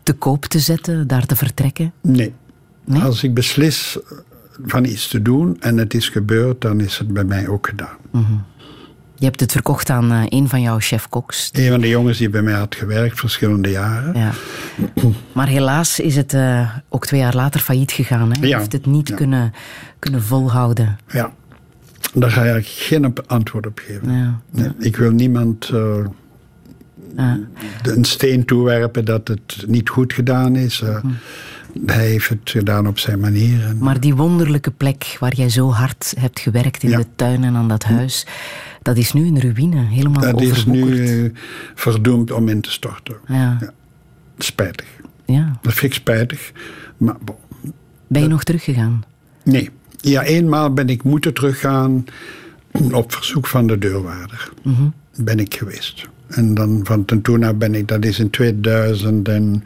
te koop te zetten, daar te vertrekken? Nee. nee? Als ik beslis van iets te doen en het is gebeurd, dan is het bij mij ook gedaan. Mm -hmm. Je hebt het verkocht aan uh, een van jouw chef-koks. Een van de jongens die bij mij had gewerkt, verschillende jaren. Ja. Maar helaas is het uh, ook twee jaar later failliet gegaan. Hè? Je Ja. heeft het niet Ja. kunnen, kunnen volhouden. Ja, daar ga ik geen antwoord op geven. Nee, ik wil niemand eh, een steen toewerpen dat het niet goed gedaan is. Eh, Hij heeft het gedaan op zijn manier. En, Maar die wonderlijke plek waar jij zo hard hebt gewerkt in Ja. de tuin en aan dat huis, dat is nu een ruïne, helemaal dat is overwoekerd. nu eh, verdoemd om in te storten. Ja. Ja. Spijtig. ja. Dat vind ik spijtig. Maar bon, Ben je nog teruggegaan? nee. Ja, eenmaal ben ik moeten teruggaan op verzoek van de deurwaarder. Mhm. Ben ik geweest. En dan van ten toen ben ik, dat is in 2000 en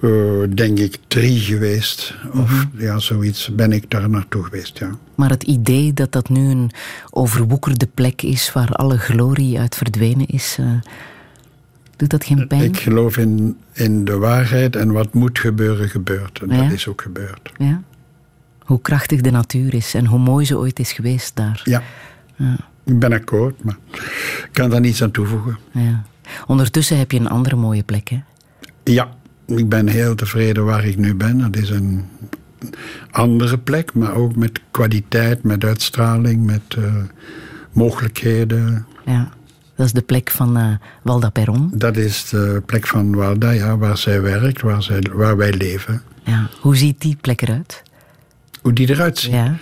eh, denk ik drie geweest. Of ja, zoiets ben ik daar naartoe geweest, ja. Maar het idee dat dat nu een overwoekerde plek is waar alle glorie uit verdwenen is, eh, doet dat geen pijn? Ik geloof in, in de waarheid en wat moet gebeuren, gebeurt. En Ja? dat is ook gebeurd. Ja? Hoe krachtig de natuur is en hoe mooi ze ooit is geweest daar. Ja. Ja. Ik ben akkoord, maar ik kan daar niets aan toevoegen. Ja. Ondertussen heb je een andere mooie plek, hè? Ja, ik ben heel tevreden waar ik nu ben. Dat is een andere plek, maar ook met kwaliteit, met uitstraling, met eh, mogelijkheden. Ja. Dat is de plek van eh Walda Perron. Dat is de plek van Walda, ja, waar zij werkt, waar, zij, waar wij leven. Ja. Hoe ziet die plek eruit? Hoe die eruit ziet. Ja.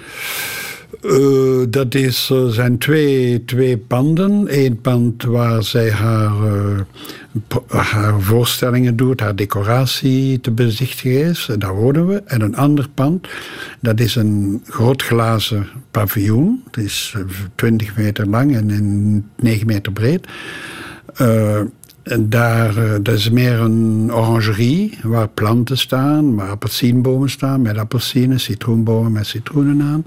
Eh, dat is, er zijn twee, twee panden. Eén pand waar zij haar, eh, haar voorstellingen doet, haar decoratie te bezichtigen is. Daar wonen we. En een ander pand, dat is een groot glazen paviljoen. Het is eh, 20 meter lang en en 9 meter breed. Eh, en daar, eh, dat is meer een orangerie waar planten staan, waar appelsienbomen staan met appelsinen, citroenbomen met citroenen aan.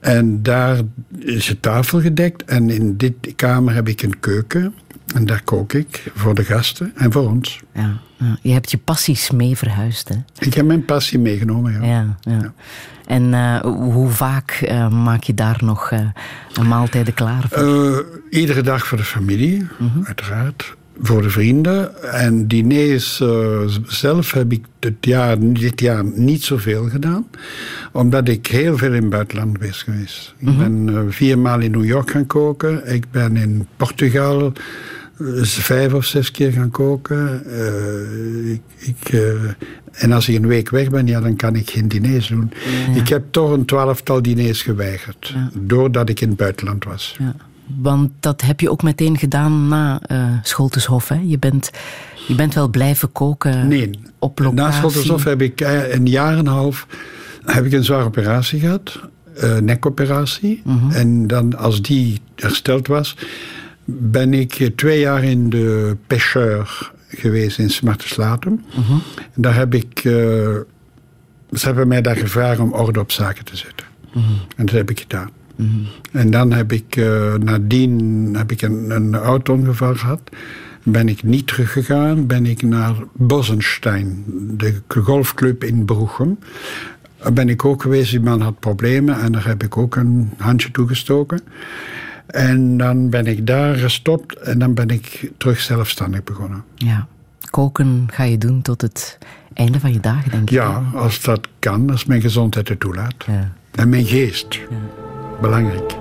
En daar is de tafel gedekt en in dit kamer heb ik een keuken. En daar kook ik voor de gasten en voor ons. Ja. ja. Je hebt je passies mee verhuisd, hè? Ik heb mijn passie meegenomen, ja. Ja, ja. En eh, hoe vaak eh, maak je daar nog eh, een maaltijden klaar voor? Iedere dag voor de familie, uiteraard. Voor de vrienden. En diners eh, zelf heb ik dit jaar, dit jaar niet zoveel gedaan. Omdat ik heel veel in het buitenland ben geweest. Ik ben eh, vier maal in New York gaan koken. Ik ben in Portugal eh, vijf of zes keer gaan koken. Ik, ik, en als ik een week weg ben, ja, dan kan ik geen diners doen. Ik heb toch een twaalftal diners geweigerd. Doordat ik in het buitenland was. Ja. Want dat heb je ook meteen gedaan na Scholteshof, hè? Je bent, je bent wel blijven koken Nee. op locatie. Na Schottershof heb ik eh, een jaar en een half heb ik een zware operatie gehad. eh, nekoperatie. En dan als die hersteld was, ben ik twee jaar in de pêcheur geweest in Smarteslaten. En daar heb ik... ze hebben mij daar gevraagd om orde op zaken te zetten. En dat heb ik gedaan. En dan heb ik eh, nadien heb ik een, een auto-ongeval gehad. Ben ik niet teruggegaan, ben ik naar Bosenstein, de golfclub in Broechem. Daar ben ik ook geweest, die man had problemen en daar heb ik ook een handje toegestoken. En dan ben ik daar gestopt en dan ben ik terug zelfstandig begonnen. Ja. Koken ga je doen tot het einde van je dagen, denk ik. Ja, als dat kan, als mijn gezondheid het toelaat. Ja. En mijn geest. Belangrijk.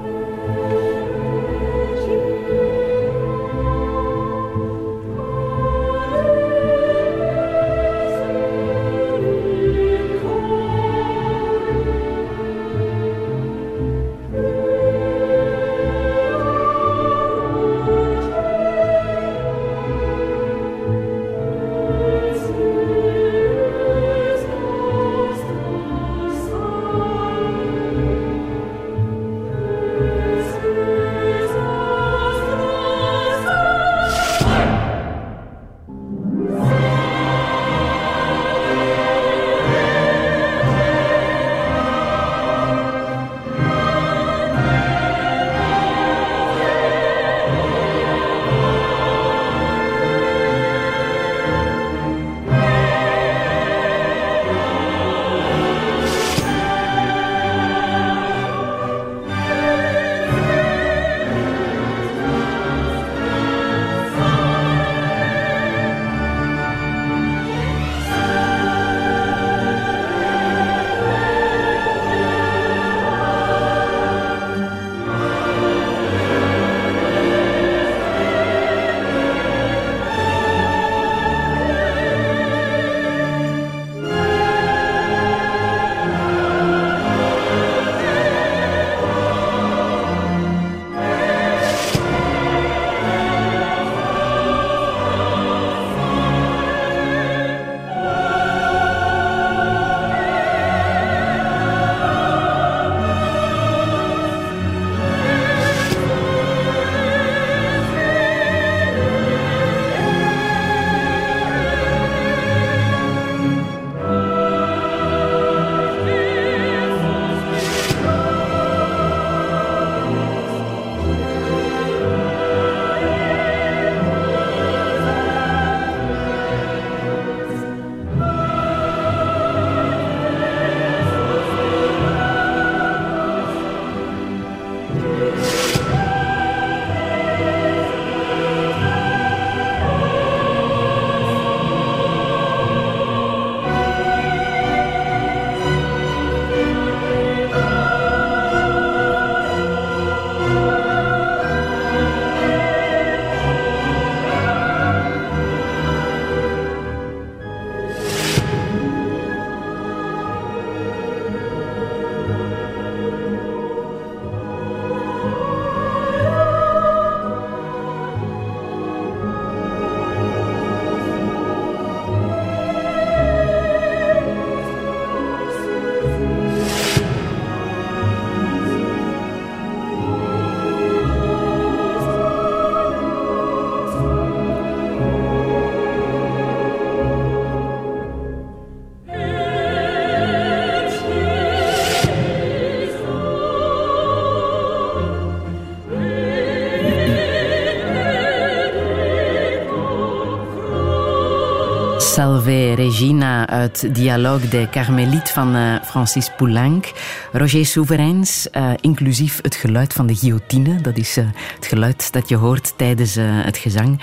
Uit Dialogue de Carmelites van eh, Francis Poulenc. Roger Souverains, eh, inclusief het geluid van de guillotine. Dat is eh, het geluid dat je hoort tijdens het gezang.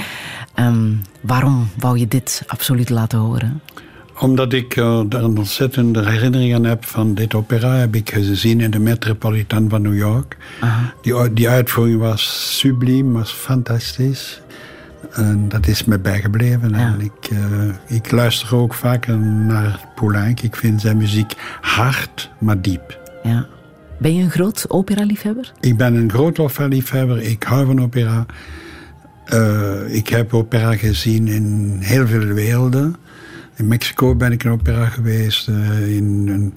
Ehm, waarom wou je dit absoluut laten horen? Omdat ik er een ontzettende herinnering aan heb van dit opera. Heb ik gezien in de Metropolitan van New York. Die, die uitvoering was subliem, was fantastisch. En dat is me bijgebleven. En ik, eh, ik luister ook vaker naar Poulenc. Ik vind zijn muziek hard, maar diep. Ja. Ben je een groot opera-liefhebber? Ik ben een groot opera-liefhebber. Ik hou van opera. Eh, ik heb opera gezien in heel veel werelden. In Mexico ben ik in opera geweest. eh, in in,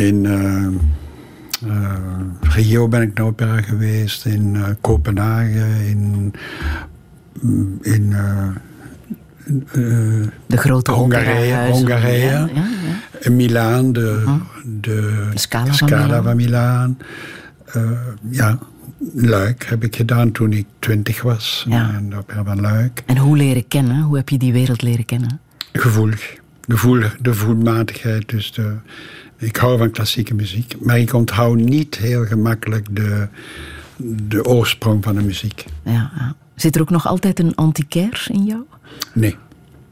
in Uh, Rio ben ik naar opera geweest, in uh, Kopenhagen, in. In uh, de grote Hongarije, Hongarije ja, Milaan, de, -huh. de, de Scala, Scala van Milaan. Milaan. ja, Luik heb ik gedaan toen ik twintig was. En opera van Luik. En hoe leren kennen? Hoe heb je die wereld leren kennen? Gevoelig. De, voel, de voelmatigheid. Dus de, ik hou van klassieke muziek. Maar ik onthoud niet heel gemakkelijk de, de oorsprong van de muziek. Ja, ja. Zit er ook nog altijd een antiquaire in jou? Nee.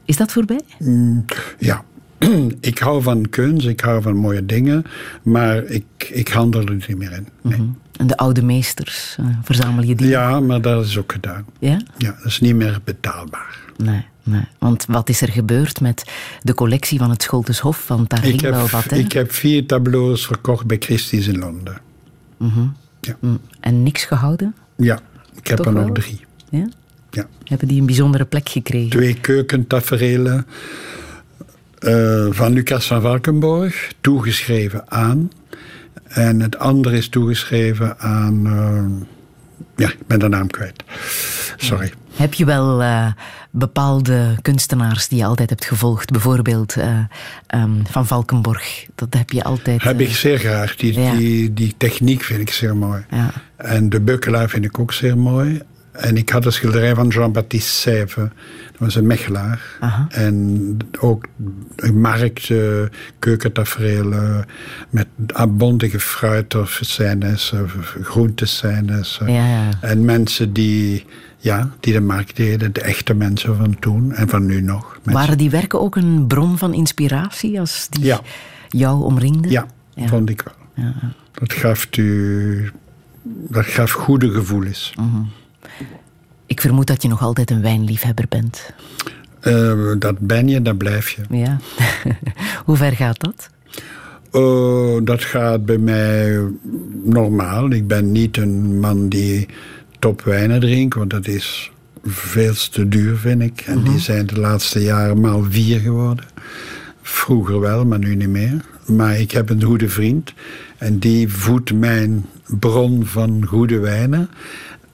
Is dat voorbij? Mm, ja. ik hou van kunst, ik hou van mooie dingen. Maar ik, ik handel er niet meer in. Nee. Mm -hmm. En de oude meesters, uh, verzamel je die? Ja, maar dat is ook gedaan. Ja? Ja, dat is niet meer betaalbaar. Nee, nee. Want wat is er gebeurd met de collectie van het Scholteshof? Want daar ging wel wat, hè? Ik heb vier tableaus verkocht bij Christie's in Londen. Mm -hmm. ja. En niks gehouden? Ja, ik heb Toch er nog wel? drie. Ja? Ja. Hebben die een bijzondere plek gekregen? Twee keukentaferelen uh, van Lucas van Valkenborg, toegeschreven aan. En het andere is toegeschreven aan. Uh, ja, ik ben de naam kwijt. Sorry. Heb je wel uh, bepaalde kunstenaars die je altijd hebt gevolgd? Bijvoorbeeld uh, um, Van Valkenborg. Dat heb je altijd. Heb ik zeer graag. Die, ja. die, die techniek vind ik zeer mooi. Ja. En de Bukkelaar vind ik ook zeer mooi. En ik had een schilderij van Jean-Baptiste Sève. Dat was een Mechelaar. Aha. En ook markt, uh, keukentaferelen met abondige fruiterscènes, groentescènes. Ja, ja. En mensen die, ja, die de markt deden, de echte mensen van toen en van nu nog. Mensen. Waren die werken ook een bron van inspiratie als die ja. jou omringden? Ja, vond ik wel. Ja. Dat gaf u, dat gaf goede gevoelens. Uh -huh. Ik vermoed dat je nog altijd een wijnliefhebber bent. Uh, dat ben je, dat blijf je. Ja. Hoe ver gaat dat? Uh, dat gaat bij mij normaal. Ik ben niet een man die topwijnen drinkt, want dat is veel te duur, vind ik. En uh -huh. die zijn de laatste jaren maal vier geworden. Vroeger wel, maar nu niet meer. Maar ik heb een goede vriend en die voedt mijn bron van goede wijnen.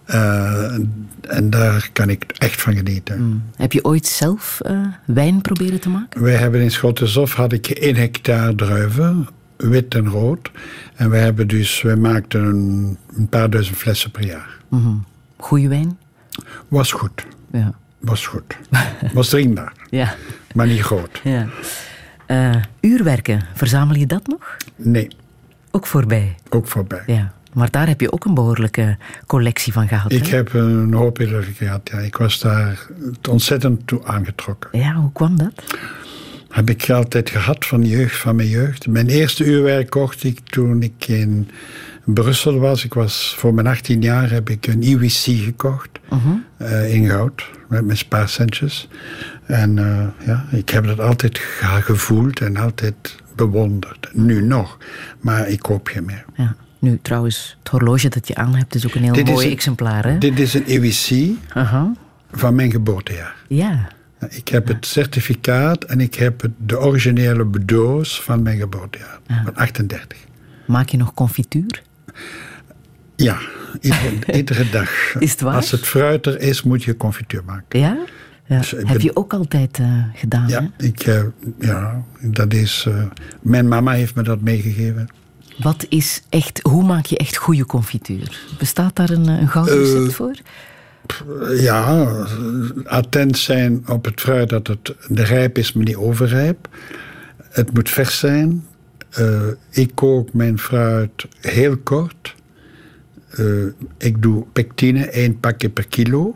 Uh, en daar kan ik echt van genieten. Mm. Heb je ooit zelf uh, wijn proberen te maken? Wij hebben in Schottensof had ik één hectare druiven, wit en rood. En we hebben dus, wij maakten een, een paar duizend flessen per jaar. Mm -hmm. Goeie wijn? Was goed. Ja. Was goed. Was drinkbaar. ja. Maar niet groot. Ja. Uh, uurwerken, verzamel je dat nog? Nee. Ook voorbij? Ook voorbij. Ja. Maar daar heb je ook een behoorlijke collectie van gehad. Ik hè? heb een hoop eerder gehad, ja. Ik was daar ontzettend toe aangetrokken. Ja, hoe kwam dat? Heb ik altijd gehad van jeugd, van mijn jeugd. Mijn eerste uurwerk kocht ik toen ik in Brussel was. Ik was voor mijn 18 jaar heb ik een IWC gekocht. Uh -huh. uh, in goud, met mijn spaarcentjes. En uh, ja, ik heb dat altijd gevoeld en altijd bewonderd. Nu nog, maar ik koop geen meer. Ja. Nu, trouwens, het horloge dat je aan hebt is ook een heel dit mooi een, exemplaar. Hè? Dit is een EWC uh -huh. van mijn geboortejaar. Ja. Ik heb het certificaat en ik heb het, de originele doos van mijn geboortejaar, ja. van 38. Maak je nog confituur? Ja, iedere, iedere dag. Is het waar? Als het fruit er is, moet je confituur maken. Ja? ja. Dus heb ben, je ook altijd uh, gedaan? Ja, hè? ik, uh, ja dat is. Uh, mijn mama heeft me dat meegegeven. Wat is echt, hoe maak je echt goede confituur? Bestaat daar een, een gouden recept voor? Ja, attent zijn op het fruit dat het de rijp is, maar niet overrijp. Het moet vers zijn. Uh, ik kook mijn fruit heel kort. Uh, ik doe pectine, één pakje per kilo.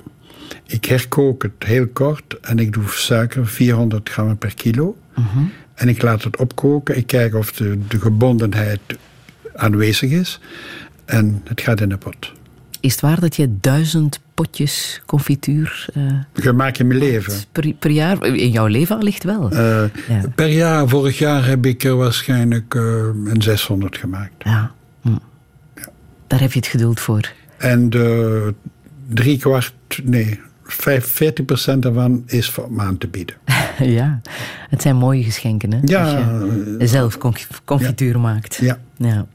Ik herkook het heel kort en ik doe suiker, 400 gram per kilo. Uh -huh. En ik laat het opkoken. Ik kijk of de, de gebondenheid aanwezig is. En het gaat in de pot. Is het waar dat je duizend potjes confituur... Uh, je maakt in mijn leven. Per, per, jaar? In jouw leven allicht wel. Uh, ja. Per jaar, vorig jaar heb ik er waarschijnlijk uh, een 600 gemaakt. Ja. Hm. ja. Daar heb je het geduld voor. En de drie kwart, nee, 40% daarvan is voor me aan te bieden. ja, het zijn mooie geschenken, hè? Ja, Als je zelf conf- confituur maakt. Ja. ja.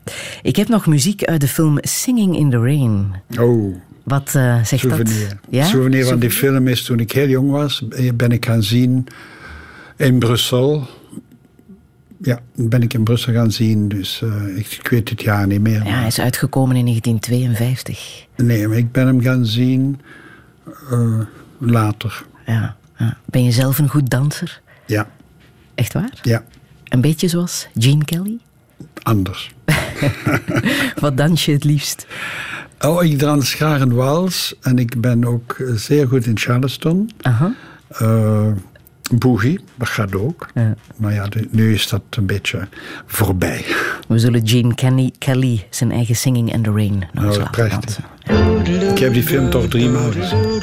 Ik heb nog muziek uit de film Singing in the Rain. Oh, Wat eh, zegt souvenir. dat? Ja? souvenir van die film is toen ik heel jong was, ben ik gaan zien in Brussel. Ja, ben ik in Brussel gaan zien, dus eh, ik, ik weet het jaar niet meer. Ja, hij is uitgekomen in 1952. Nee, maar ik ben hem gaan zien eh, later. Ja, ja. Ben je zelf een goed danser? Ja, Echt waar? ja, Een beetje zoals Gene Kelly? anders. Wat dans je het liefst? Oh, ik dans graag een wals en ik ben ook eh, zeer goed in Charleston. Aha. Eh boogie, dat gaat ook. Ja. Maar ja, de- nu is dat een beetje voorbij. We zullen Gene Kenny, Kelly zijn eigen Singing in the Rain nog eens Oh, laten prachtig. dansen. Ik heb die film toch drie maal gezien.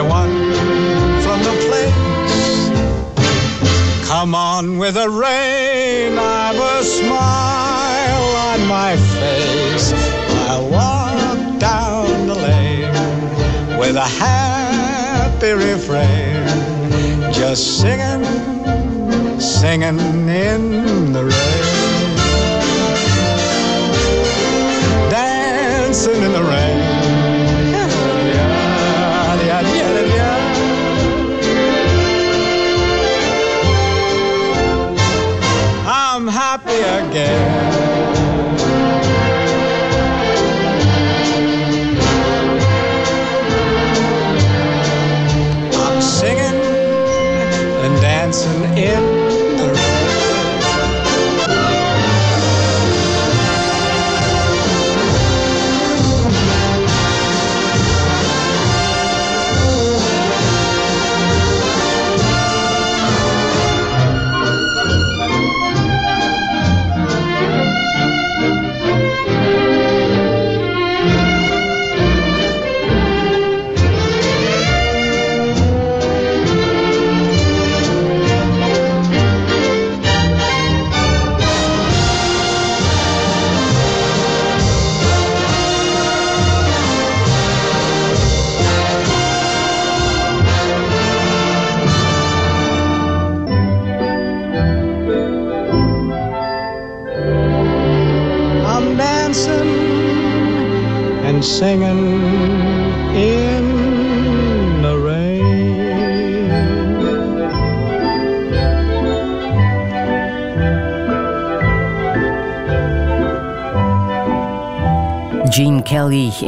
everyone from the place. Come on with the rain, I've a smile on my face. I'll walk down the lane with a happy refrain, just singing, singing in the rain. Dancing in the rain. Happy again.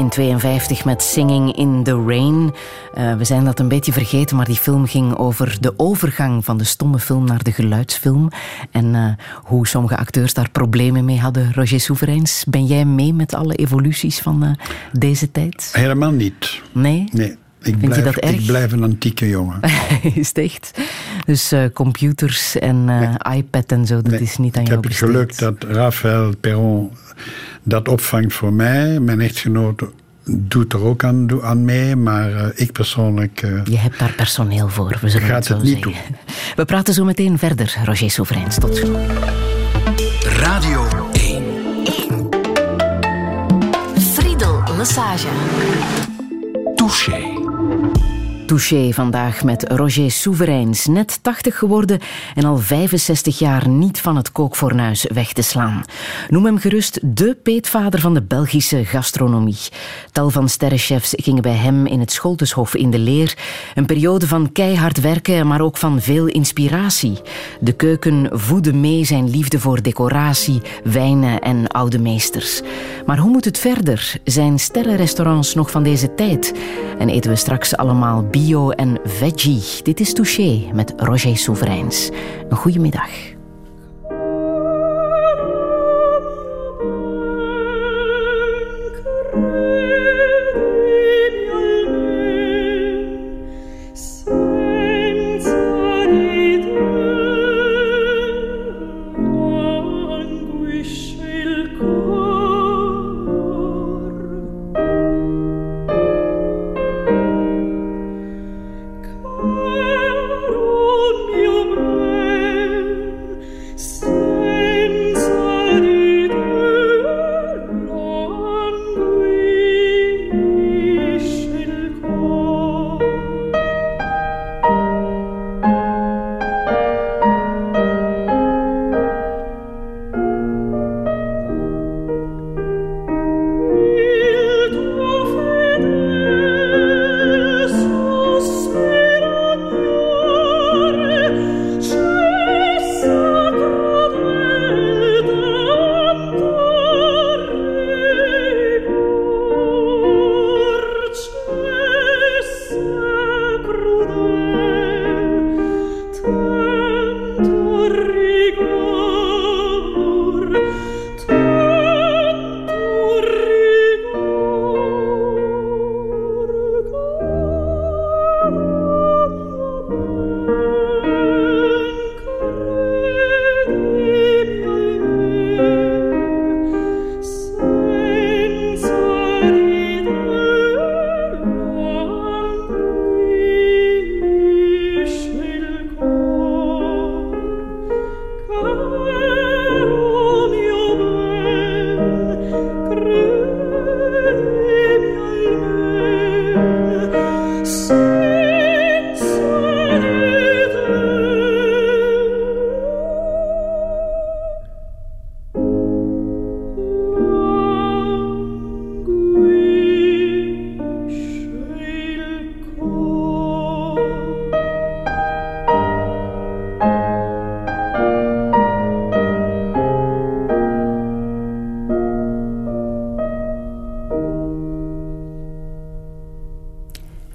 In 52 met Singing in the Rain. Eh, we zijn dat een beetje vergeten, maar die film ging over de overgang van de stomme film naar de geluidsfilm. En eh, hoe sommige acteurs daar problemen mee hadden. Roger Soevereins, ben jij mee met alle evoluties van eh, deze tijd? Helemaal niet. Nee? Nee, ik je blijf, dat erg? ik blijf een antieke jongen. is het echt? Dus eh, computers en eh, iPad en zo, dat Nee, is niet aan ik jou heb het geluk dat Raphaël Perron dat opvangt voor mij. Mijn echtgenoot doet er ook aan, aan mee, maar eh, ik persoonlijk... eh, Je hebt daar personeel voor, we zullen Gaat het zo het niet zeggen. We praten zo meteen verder, Roger Soevereins. Tot zo. Radio 1. Friedel Lassage. Touché. Touché vandaag met Roger Souverains, net 80 geworden en al 65 jaar niet van het kookfornuis weg te slaan. Noem hem gerust de peetvader van de Belgische gastronomie. Tal van sterrenchefs gingen bij hem in het Scholteshof in de leer. Een periode van keihard werken, maar ook van veel inspiratie. De keuken voedde mee zijn liefde voor decoratie, wijnen en oude meesters. Maar hoe moet het verder? Zijn sterrenrestaurants nog van deze tijd? En eten we straks allemaal bio en veggie? Dit is Touché met Roger Souverains. Een goede middag.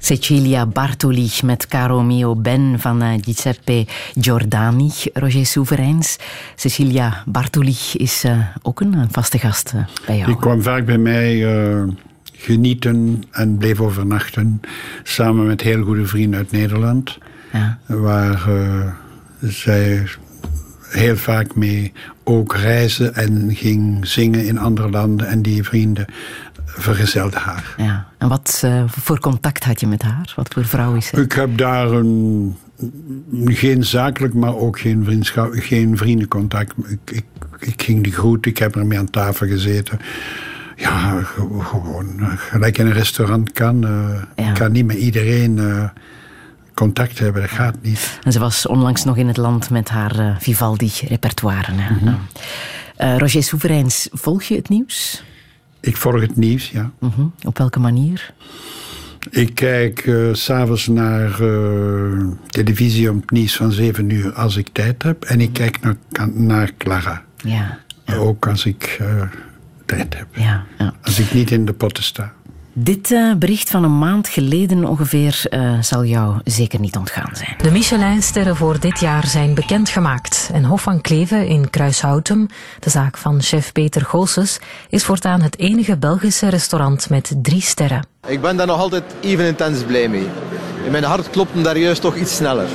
Cecilia Bartoli met Caro Mio Ben van uh, Giuseppe Giordani, Roger Souverains. Cecilia Bartoli is uh, ook een, een, vaste gast bij jou. Die kwam vaak bij mij genieten en bleef overnachten. Samen met heel goede vrienden uit Nederland. Ja. Waar zij heel vaak mee ook reizen en ging zingen in andere landen. En die vrienden vergezelde haar. Wat uh, voor contact had je met haar? Wat voor vrouw is ze? Ik heb daar een, geen zakelijk, maar ook geen, vriendschap, geen vriendencontact. Ik, ik, ik ging die groeten, ik heb ermee aan tafel gezeten. Ja, gewoon eh, gelijk in een restaurant kan. Uh, Ik kan niet met iedereen contact hebben, dat gaat niet. En ze was onlangs nog in het land met haar Vivaldi-repertoire. Mm -hmm. Roger Souverains, volg je het nieuws? Ik volg het nieuws, ja. Mhm. Op welke manier? Ik kijk uh, s'avonds naar uh, televisie om het nieuws van 7 uur als ik tijd heb. En ik kijk naar, naar Clara. Ja, ja. Ook als ik uh, tijd heb. Ja, ja. Als ik niet in de potten sta. Dit uh, bericht van een maand geleden ongeveer uh, zal jou zeker niet ontgaan zijn. De Michelinsterren voor dit jaar zijn bekendgemaakt. En Hof van Kleven in Kruishoutem, de zaak van chef Peter Goossens, is voortaan het enige Belgische restaurant met drie sterren. Ik ben daar nog altijd even intens blij mee. In mijn hart klopt hem daar juist toch iets sneller.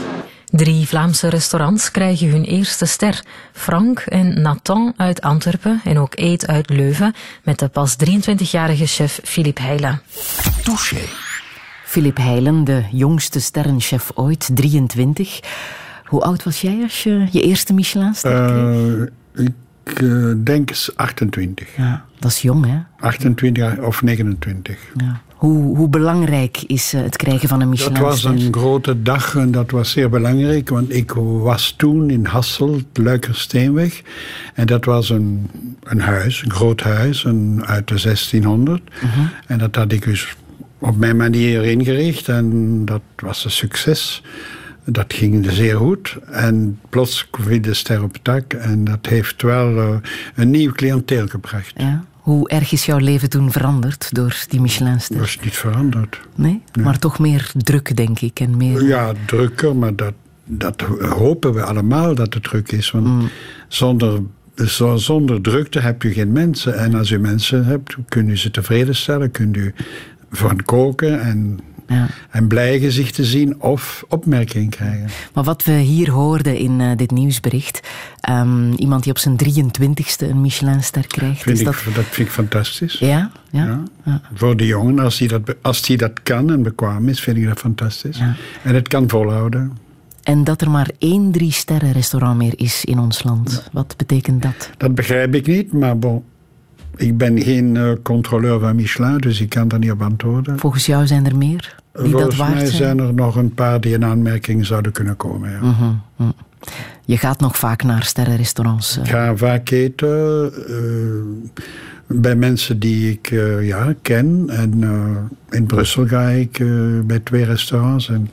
Drie Vlaamse restaurants krijgen hun eerste ster. Frank en Nathan uit Antwerpen en ook Eet uit Leuven met de pas 23-jarige chef Philippe Heijlen. Touché. Philippe Heijlen, de jongste sterrenchef ooit, 23. Hoe oud was jij als je je eerste Michelinster kreeg? Uh, ik uh, denk 28. Ja, dat is jong, hè? 28 of 29. Ja. Hoe, hoe belangrijk is het krijgen van een Michelin? Dat was een grote dag en dat was zeer belangrijk, want ik was toen in Hasselt, Luikersteenweg. En dat was een, een huis, een groot huis een, uit de 1600. En dat had ik dus op mijn manier ingericht en dat was een succes. Dat ging zeer goed. En plots viel de ster op het dak. En dat heeft wel uh, een nieuw cliënteel gebracht. Ja. Hoe erg is jouw leven toen veranderd door die Michelinster? Dat is niet veranderd. Nee? nee? Maar toch meer druk, denk ik. En meer... Ja, drukker, maar dat, dat hopen we allemaal dat het druk is. Want mm. zonder, zonder drukte heb je geen mensen. En als je mensen hebt, kun je ze tevreden stellen. Kun je van koken en ja. En blij gezicht te zien of opmerking krijgen. Maar wat we hier hoorden in uh, dit nieuwsbericht, um, iemand die op zijn 23ste een Michelinster krijgt. Vind is ik, dat... dat vind ik fantastisch. Ja? Ja. ja. ja. Voor de jongen, als hij dat, als die dat kan en bekwaam is, vind ik dat fantastisch. En het kan volhouden. En dat er maar één drie sterren restaurant meer is in ons land. Wat betekent dat? Dat begrijp ik niet, maar bon. Ik ben geen uh, controleur van Michelin, dus ik kan daar niet op antwoorden. Volgens jou zijn er meer? Die Volgens dat waard mij zijn er nog een paar die in aanmerking zouden kunnen komen. Ja. -hmm, mm. Je gaat nog vaak naar sterrenrestaurants. Ik ga vaak eten uh, bij mensen die ik uh, ja, ken. En in Brussel ga ik bij twee restaurants. En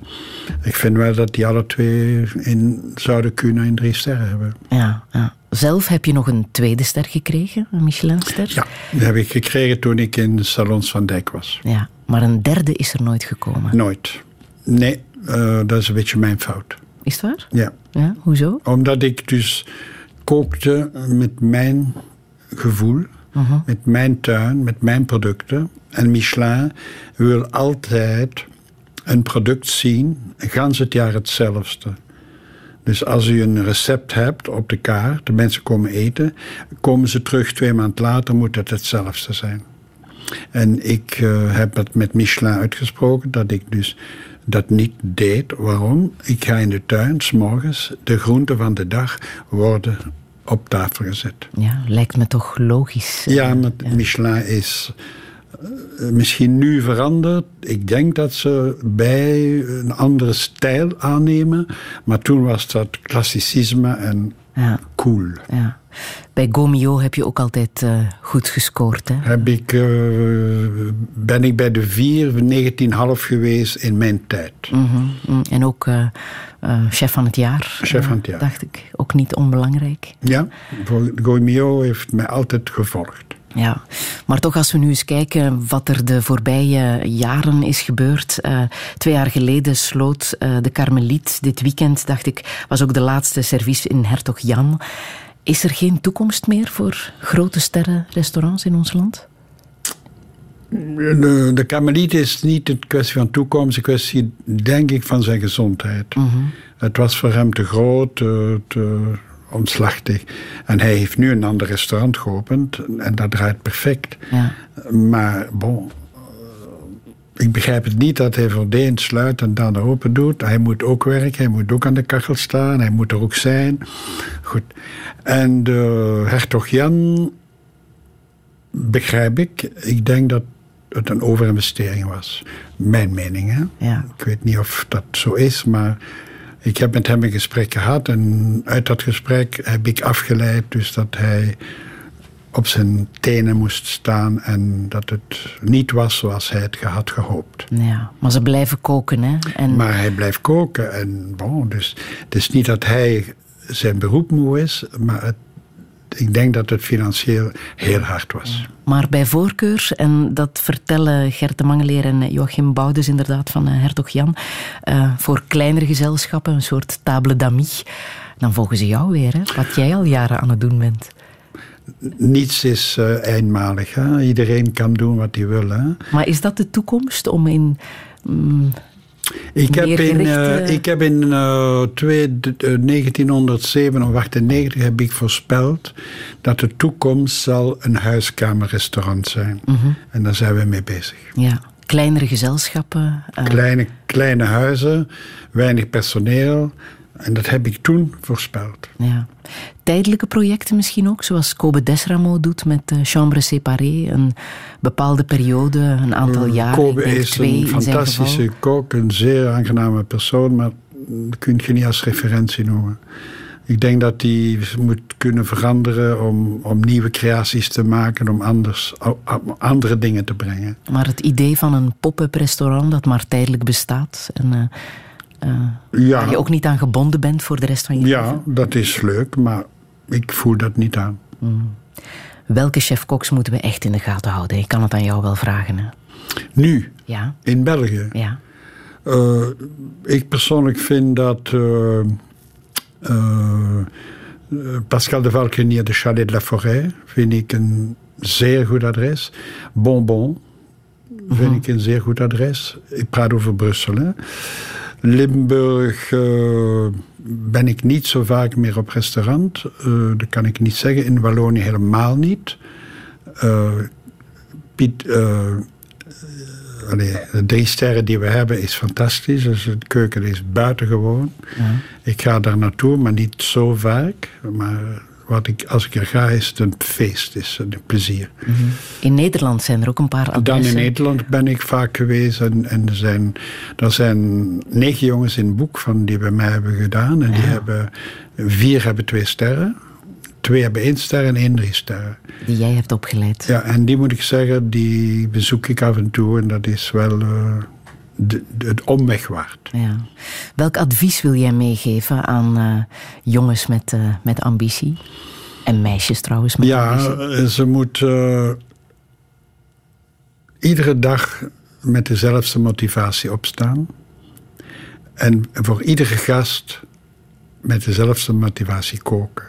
ik vind wel dat die alle twee in, zouden kunnen in drie sterren hebben. Ja, ja. Zelf heb je nog een tweede ster gekregen, een Michelinster? Ja, die heb ik gekregen toen ik in de Salons van Dijk was. Ja, maar een derde is er nooit gekomen? Nooit. Nee, uh, dat is een beetje mijn fout. Is het waar? Ja. ja. Hoezo? Omdat ik dus kookte met mijn gevoel, uh -huh. met mijn tuin, met mijn producten. En Michelin wil altijd een product zien, gans het jaar hetzelfde. Dus als u een recept hebt op de kaart, de mensen komen eten, komen ze terug twee maanden later, moet het hetzelfde zijn. En ik uh, heb het met Michelin uitgesproken dat ik dus dat niet deed. Waarom? Ik ga in de tuin, s morgens, de groenten van de dag worden op tafel gezet. Ja, lijkt me toch logisch. Ja, maar ja. Michelin is misschien nu veranderd. Ik denk dat ze bij een andere stijl aannemen. Maar toen was dat klassicisme en ja. cool. Ja. Bij Gomio heb je ook altijd uh, goed gescoord. Hè? Heb ik, uh, ben ik bij de vier, 19,5 geweest in mijn tijd. Mm -hmm. En ook uh, chef van het jaar. Chef van het jaar. Dacht ik. Ook niet onbelangrijk. Ja, Gomio heeft mij altijd gevolgd. Ja, maar toch als we nu eens kijken wat er de voorbije jaren is gebeurd. Uh, twee jaar geleden sloot uh, de Karmeliet. Dit weekend, dacht ik, was ook de laatste service in Hertog Jan. Is er geen toekomst meer voor grote sterrenrestaurants in ons land? De, de Karmeliet is niet een kwestie van toekomst, een kwestie, denk ik, van zijn gezondheid. Mm -hmm. Het was voor hem te groot, te, te omslachtig. En hij heeft nu een ander restaurant geopend en dat draait perfect. Ja. Maar bon, ik begrijp het niet dat hij voor de een sluit en dan open doet. Hij moet ook werken, hij moet ook aan de kachel staan, hij moet er ook zijn. Goed. En de hertog Jan begrijp ik. Ik denk dat het een overinvestering was. Mijn mening, hè? Ja. Ik weet niet of dat zo is, maar ik heb met hem een gesprek gehad en uit dat gesprek heb ik afgeleid dus dat hij op zijn tenen moest staan en dat het niet was zoals hij het had gehoopt. Ja, maar ze blijven koken, hè? En... Maar hij blijft koken en bon, dus het is niet dat hij zijn beroep moe is, maar het, ik denk dat het financieel heel hard was. Maar bij voorkeur, en dat vertellen Gert de Mangeleer en Joachim Boudes inderdaad van Hertog Jan, uh, voor kleinere gezelschappen, een soort table d'amis, dan volgen ze jou weer, hè? wat jij al jaren aan het doen bent. Niets is uh, eenmalig. Hè? Iedereen kan doen wat hij wil. Hè? Maar is dat de toekomst om in... Mm, ik heb, in, uh, ik heb in uh, twee, uh, 1997 heb ik voorspeld dat de toekomst zal een huiskamerrestaurant zijn. Mm -hmm. En daar zijn we mee bezig. Ja, kleinere gezelschappen. Kleine, kleine huizen, weinig personeel. En dat heb ik toen voorspeld. Ja. Tijdelijke projecten misschien ook, zoals Kobe Desramo doet met uh, Chambre Séparée. Een bepaalde periode, een aantal Mm, jaren. Kobe denk is een fantastische kok, een zeer aangename persoon, maar dat kun je niet als referentie noemen. Ik denk dat hij moet kunnen veranderen om, om nieuwe creaties te maken, om anders, om andere dingen te brengen. Maar het idee van een pop-up restaurant dat maar tijdelijk bestaat. En, eh, Ja. Waar je ook niet aan gebonden bent voor de rest van je Ja, leven. dat is leuk, maar ik voel dat niet aan. Welke chef-koks moeten we echt in de gaten houden? Ik kan het aan jou wel vragen. Hè? Nu, Ja, in België. ja. Eh, ik persoonlijk vind dat eh, Pascal de Valkenier de Chalet de la Forêt vind ik een zeer goed adres. Bonbon vind ik een zeer goed adres. Ik praat over Brussel. Hè. Limburg eh, ben ik niet zo vaak meer op restaurant. Eh, dat kan ik niet zeggen. In Wallonië helemaal niet. Eh, Piet, Allee, de drie sterren die we hebben is fantastisch. Dus de keuken is buitengewoon. Ik ga daar naartoe, maar niet zo vaak. Maar wat ik, als ik er ga, is het een feest, is het een plezier. In Nederland zijn er ook een paar Dan adressen. in Nederland ben ik vaak geweest. En, en er, zijn, er zijn negen jongens in het boek van die bij mij hebben gedaan. En die hebben, vier hebben twee sterren. Twee hebben één ster en één drie sterren. Die jij hebt opgeleid. Ja, en die moet ik zeggen, die bezoek ik af en toe. En dat is wel eh, de, de- het omweg waard. Ja. Welk advies wil jij meegeven aan eh, jongens met, eh, met ambitie? En meisjes trouwens met Ja, ambitie? eh, ze moet iedere dag met dezelfde motivatie opstaan. En voor iedere gast met dezelfde motivatie koken.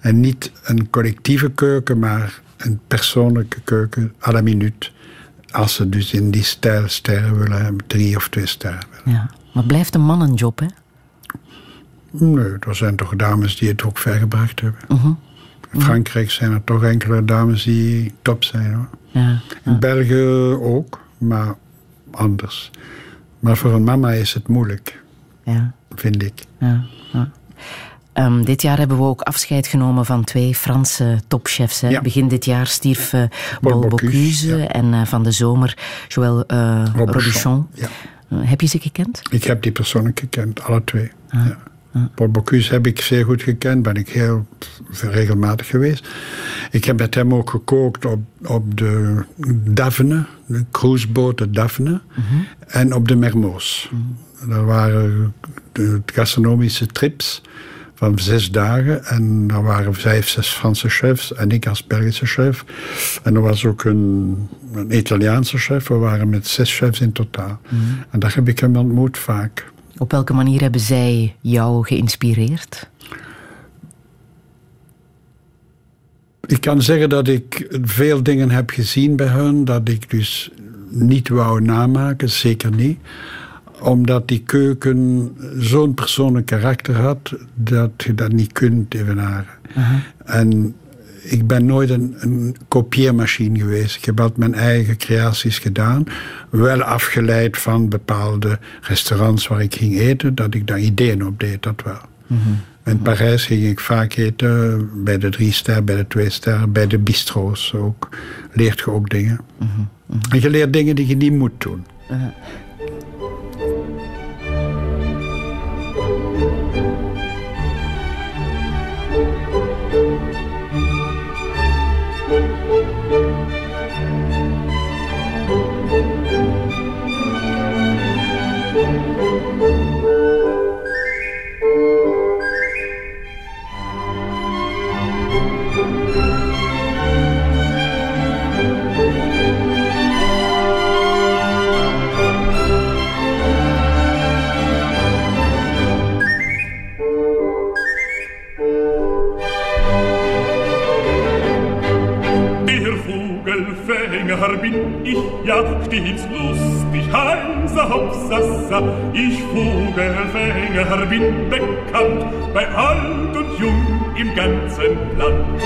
En niet een collectieve keuken, maar een persoonlijke keuken à la minuut. Als ze dus in die stijl sterren willen hebben, drie of twee sterren willen. Ja. Maar blijft een mannenjob, hè? Nee, er zijn toch dames die het ook vergebracht hebben. In Frankrijk zijn er toch enkele dames die top zijn hoor. Ja. In België ook, maar anders. Maar voor een mama is het moeilijk, ja. vind ik. Ja, Ehm, dit jaar hebben we ook afscheid genomen van twee Franse topchefs. Hè. Ja. Begin dit jaar stierf eh Paul Bocuse, ja. en eh, van de zomer Joël eh Robuchon, ja. Heb je ze gekend? Ik heb die persoonlijk gekend, alle twee. Ah, Ja. Paul Bocuse heb ik zeer goed gekend, ben ik heel regelmatig geweest. Ik heb met hem ook gekookt op, op de Daphne, de cruiseboot de Daphne, Mhm. en op de Mermoz. Dat waren de gastronomische trips van zes dagen. En daar waren vijf, zes Franse chefs en ik als Belgische chef. En er was ook een, een Italiaanse chef. We waren met zes chefs in totaal. Mhm. En daar heb ik hem ontmoet vaak. Op welke manier hebben zij jou geïnspireerd? Ik kan zeggen dat ik veel dingen heb gezien bij hun, dat ik dus niet wou namaken, zeker niet. Omdat die keuken zo'n persoonlijk karakter had, dat je dat niet kunt evenaren. En ik ben nooit een, een kopieermachine geweest. Ik heb altijd mijn eigen creaties gedaan. Wel afgeleid van bepaalde restaurants waar ik ging eten, dat ik daar ideeën op deed, dat wel. In Parijs ging ik vaak eten, bij de drie ster, bij de twee ster, bij de bistro's ook. Leert je ook dingen. En je leert dingen die je niet moet doen. Vogelfänger bin ich, ja stets lustig, heiser Hopsassa. Ich Vogelfänger bin bekannt, bei alt und jung im ganzen Land.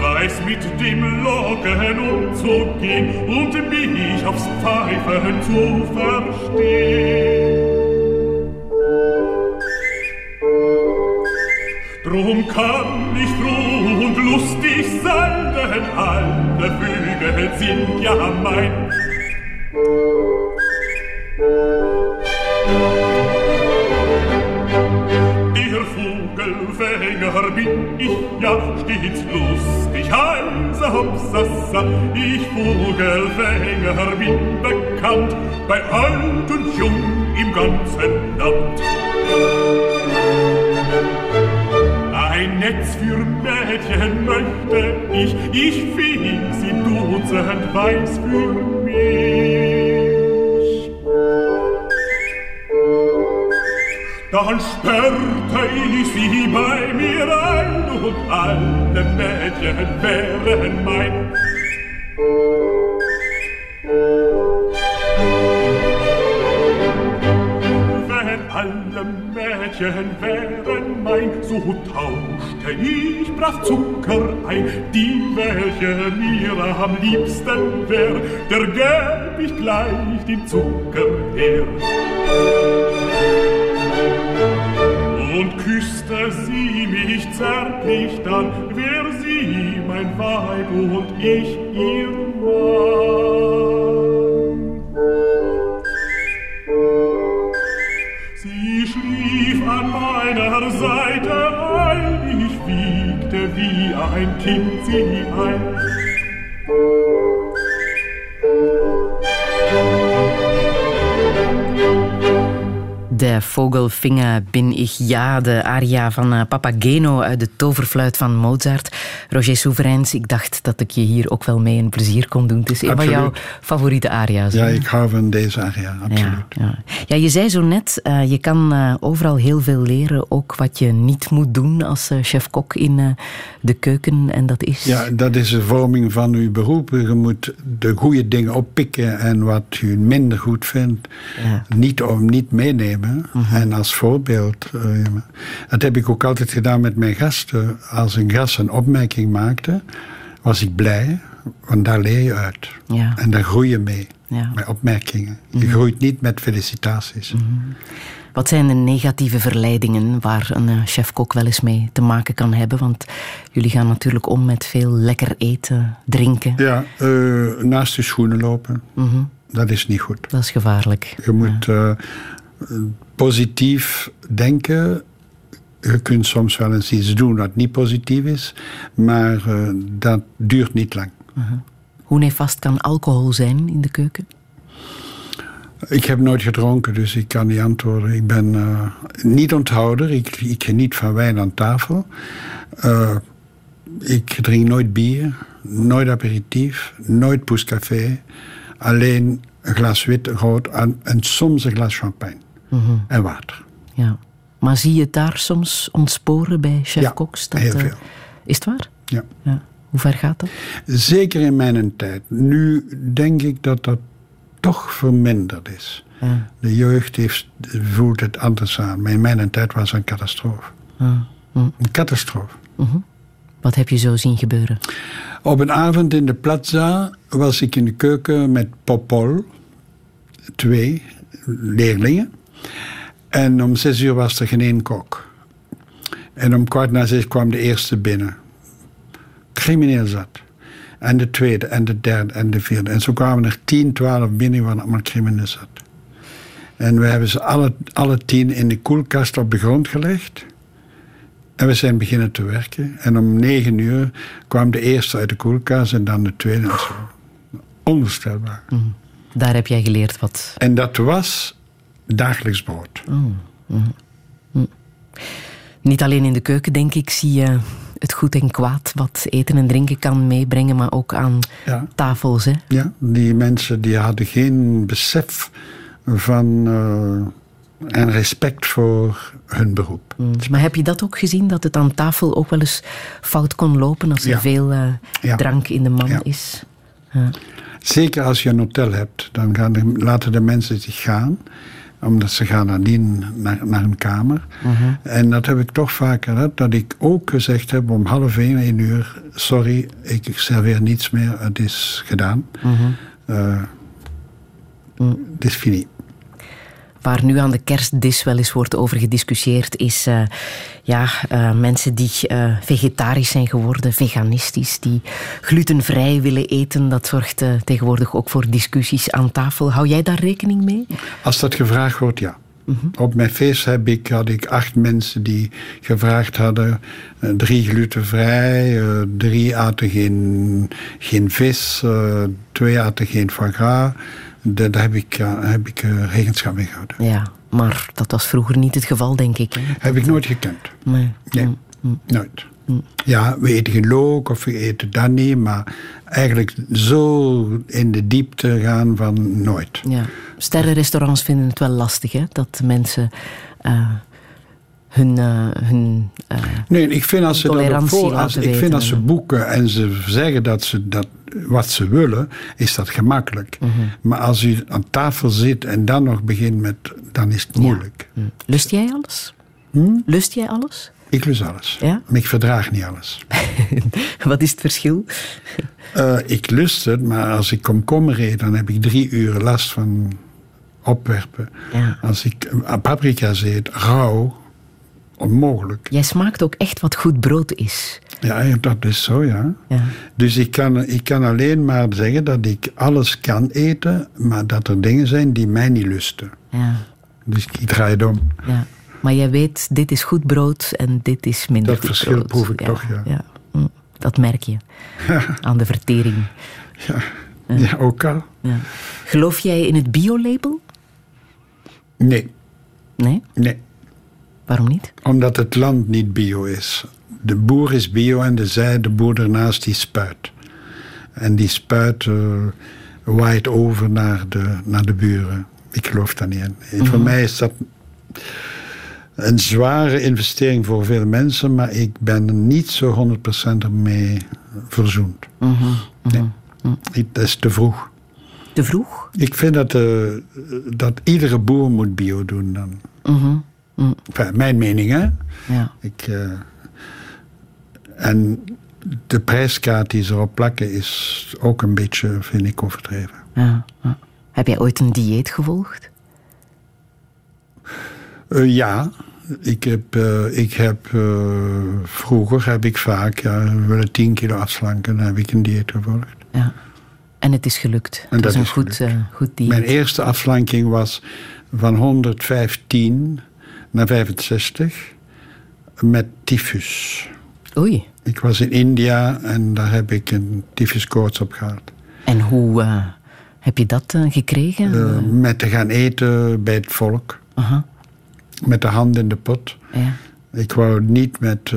Weiß mit dem Locken umzugehen und mich aufs Pfeifen zu verstehen. Drum kann ich froh und lustig sein, denn alle Vögel sind ja mein. Der Vogelfänger bin ich ja stets lustig, heiser Hopsassa. Ich Vogelfänger bin bekannt, bei alt und jung im ganzen Land. Ein Netz für Mädchen möchte ich, ich fing sie dutzend weiß für mich. Dann sperrte ich sie bei mir ein und alle Mädchen wären mein. Wenn alle Mädchen wären tauschte ich brav Zucker ein. Die, welche mir am liebsten wär, der gäb ich gleich den Zucker her. Und küsste sie mich zärtlich, dann wär sie mein Weib und ich Vogelvinger bin ich ja, de aria van uh, Papageno uit de toverfluit van Mozart. Roger Souverains, ik dacht dat ik je hier ook wel mee een plezier kon doen. Het is een van jouw favoriete aria's. Ja, ik hou van deze aria, absoluut. Ja, ja. je zei zo net, uh, je kan uh, overal heel veel leren, ook wat je niet moet doen als chef-kok in de keuken. En dat is... Ja, dat is de vorming van uw beroep. Je moet de goede dingen oppikken en wat u minder goed vindt, niet, om, niet meenemen. En als voorbeeld, uh, dat heb ik ook altijd gedaan met mijn gasten. Als een gast een opmerking maakte, was ik blij, want daar leer je uit. Ja. En daar groei je mee, ja. met opmerkingen. Je uh-huh. groeit niet met felicitaties. Uh-huh. Wat zijn de negatieve verleidingen waar een chef-kok wel eens mee te maken kan hebben? Want jullie gaan natuurlijk om met veel lekker eten, drinken. Ja, uh, naast je schoenen lopen. Uh-huh. Dat is niet goed. Dat is gevaarlijk. Je moet ja. uh, positief denken. Je kunt soms wel eens iets doen wat niet positief is, maar uh, dat duurt niet lang. Uh-huh. Hoe nefast kan alcohol zijn in de keuken? Ik heb nooit gedronken, dus ik kan niet antwoorden. Ik ben uh, niet onthouder. Ik, ik geniet van wijn aan tafel. Uh, ik drink nooit bier, nooit aperitief, nooit poescafé. Alleen een glas wit, rood en, en soms een glas champagne. Mm-hmm. En water. Ja. Maar zie je het daar soms ontsporen bij chef-koks? Ja, heel veel. Uh, is het waar? Ja. ja. Hoe ver gaat dat? Zeker in mijn tijd. Nu denk ik dat dat toch verminderd is. Ja. De jeugd heeft, voelt het anders aan. Maar in mijn tijd was het een catastrofe. Mm. Een catastrofe. Mm-hmm. Wat heb je zo zien gebeuren? Op een avond in de plaza was ik in de keuken met Popol. Twee leerlingen. En om zes uur was er geen één kok. En om kwart na zes kwam de eerste binnen. Crimineel zat. En de tweede, en de derde, en de vierde. En zo kwamen er tien, twaalf binnen waar allemaal crimineel zat. En we hebben ze alle, alle tien in de koelkast op de grond gelegd. En we zijn beginnen te werken. En om negen uur kwam de eerste uit de koelkast en dan de tweede en zo. Onvoorstelbaar. Mm. Daar heb jij geleerd wat. En dat was dagelijks brood. Mm. Mm. Niet alleen in de keuken, denk ik, zie je het goed en kwaad wat eten en drinken kan meebrengen, maar ook aan ja. tafels. Hè? Ja, die mensen die hadden geen besef van uh, en respect voor hun beroep. Mm. Maar heb je dat ook gezien, dat het aan tafel ook wel eens fout kon lopen als er ja. veel uh, ja. drank in de man is? Zeker als je een hotel hebt, dan gaan de, laten de mensen zich gaan omdat ze gaan nadien naar, naar een kamer. Uh-huh. En dat heb ik toch vaker gehad, dat ik ook gezegd heb om half één, één uur, sorry, ik serveer niets meer, het is gedaan. Uh-huh. Uh, mm. het is fini. Waar nu aan de kerstdis wel eens wordt over gediscussieerd, is uh, ja, uh, mensen die uh, vegetarisch zijn geworden, veganistisch, die glutenvrij willen eten. Dat zorgt tegenwoordig ook voor discussies aan tafel. Hou jij daar rekening mee? Als dat gevraagd wordt, ja. Mm-hmm. Op mijn feest heb ik, had ik acht mensen die gevraagd hadden: drie glutenvrij, drie aten geen, geen vis, twee aten geen foie gras daar heb ik, ja, heb ik uh, regenschap mee gehouden. Ja, maar dat was vroeger niet het geval, denk ik. Hè? Heb ik nooit gekend. Nee. nee. Mm, mm. Nooit. Mm. Ja, we eten geen look of we eten dat niet, maar eigenlijk zo in de diepte gaan van nooit. Ja. Sterrenrestaurants vinden het wel lastig, hè? Dat mensen uh, hun, uh, hun uh, Nee, ik vind als ze dat voor, als, ik vind als ze boeken en ze zeggen dat ze dat wat ze willen, is dat gemakkelijk. Mhm. Maar als u aan tafel zit en dan nog begint met, dan is het moeilijk. Ja. Lust jij alles? Hm? Lust jij alles? Ik lust alles. Ja? Maar ik verdraag niet alles. wat is het verschil? Uh, ik lust het, maar als ik komkommer eet, dan heb ik drie uur last van opwerpen. Ja. Als ik paprika eet, rauw, onmogelijk. Jij smaakt ook echt wat goed brood is. Ja, dat is zo, ja. ja. Dus ik kan, ik kan alleen maar zeggen dat ik alles kan eten, maar dat er dingen zijn die mij niet lusten. Ja. Dus ik draai het om. Ja. Maar jij weet, dit is goed brood en dit is minder dat goed verschil brood. proef ik ja, toch, ja. ja. Mm, dat merk je aan de vertering. Ja, ja ook al. Ja. Geloof jij in het biolabel? Nee. Nee? Nee. Waarom niet? Omdat het land niet bio is. De boer is bio en de zij, de boer ernaast, die spuit. En die spuit uh, waait over naar de, naar de buren. Ik geloof daar niet in. Mm -hmm. Voor mij is dat een zware investering voor veel mensen, maar ik ben er niet zo 100% ermee verzoend. Mm -hmm. Nee. Mm -hmm. Dat is te vroeg. Te vroeg? Ik vind dat, uh, dat iedere boer moet bio doen dan. Mm Enfin, mijn mening, hè? Ja. Ik, uh, en de prijskaart die ze erop plakken is ook een beetje, vind ik, overdreven. Ja, ja. Heb jij ooit een dieet gevolgd? Uh, ja, ik heb, uh, ik heb vroeger heb ik vaak, ja, we willen 10 kilo afslanken, dan heb ik een dieet gevolgd. Ja. En het is gelukt. En het dat is een is goed, goed dieet. Mijn eerste afslanking was van 115 naar 65 met tyfus. Oei. Ik was in India en daar heb ik een tyfuskoorts op gehad. En hoe uh, heb je dat uh, gekregen? Uh, met te gaan eten bij het volk. -huh. Met de hand in de pot. Ja. Ik wou niet met,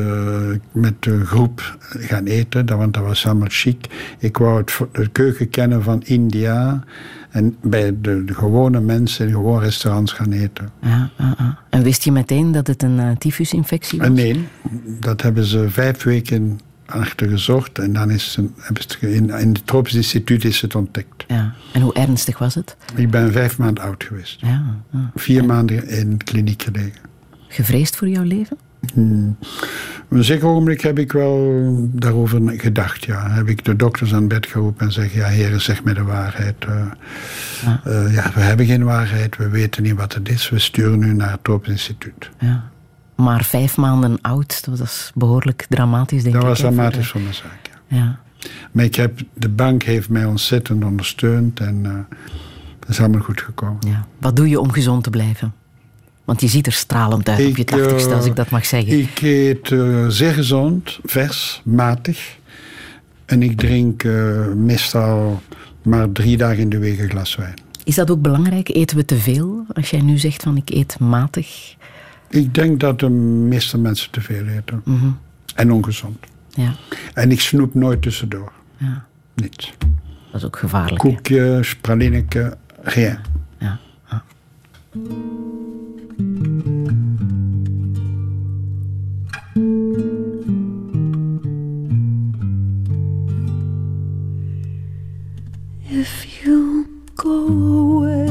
met de groep gaan eten, want dat was allemaal chic. Ik wou het, de keuken kennen van India en bij de, de gewone mensen in gewone restaurants gaan eten. Ja. En wist je meteen dat het een uh, tyfusinfectie was? nee, dat hebben ze vijf weken achter gezocht en dan is het, in, in het Tropisch Instituut is het ontdekt. Ja. En hoe ernstig was het? Ik ben vijf maanden oud geweest. Ja, ja. Vier en... maanden in de kliniek gelegen. Gevreesd voor jouw leven? Hmm. Op een zeker ogenblik heb ik wel daarover gedacht. Ja. Heb ik de dokters aan bed geroepen en zeg: Ja, heren, zeg mij de waarheid. Uh, ja. Uh, ja, we hebben geen waarheid, we weten niet wat het is. We sturen u naar het Tropisch Instituut. Ja. Maar vijf maanden oud, dat was behoorlijk dramatisch, denk dat ik. Dat was dramatisch voor mijn zaak. Ja. ja. Maar ik heb, de bank heeft mij ontzettend ondersteund en uh, het is allemaal goed gekomen. Ja. Wat doe je om gezond te blijven? Want je ziet er stralend uit ik, op je tachtigste, als ik dat mag zeggen. Ik eet uh, zeer gezond, vers, matig. En ik drink uh, meestal maar drie dagen in de week een glas wijn. Is dat ook belangrijk? Eten we te veel? Als jij nu zegt van ik eet matig. Ik denk dat de meeste mensen te veel eten. Mm -hmm. En ongezond. Ja. En ik snoep nooit tussendoor. Ja. Niets. Dat is ook gevaarlijk. Koekjes, pralineke, geen. Ja. ja. If you go away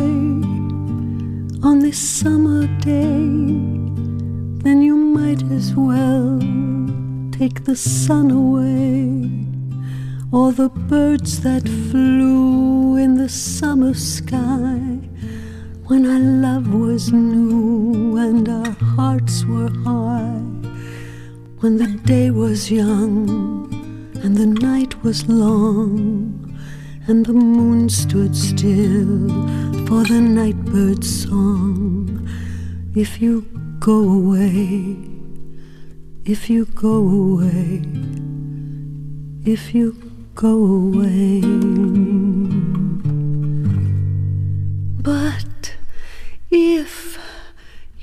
on this summer day, then you might as well take the sun away, or the birds that flew in the summer sky when our love was new and our hearts were high, when the day was young and the night was long, and the moon stood still for the nightbird's song. If you go away, if you go away, if you go away. But if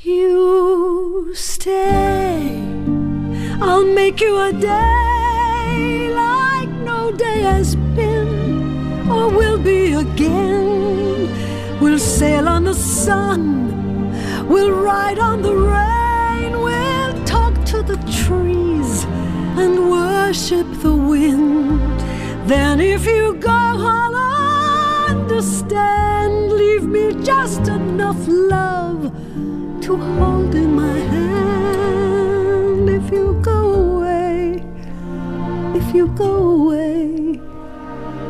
you stay, I'll make you a day like no day has been or will be again. We'll sail on the sun, we'll ride on the rain, we'll talk to the trees and worship the wind. Then, if you go, I'll understand. Leave me just enough love to hold in my hand. If you go away, if you go away,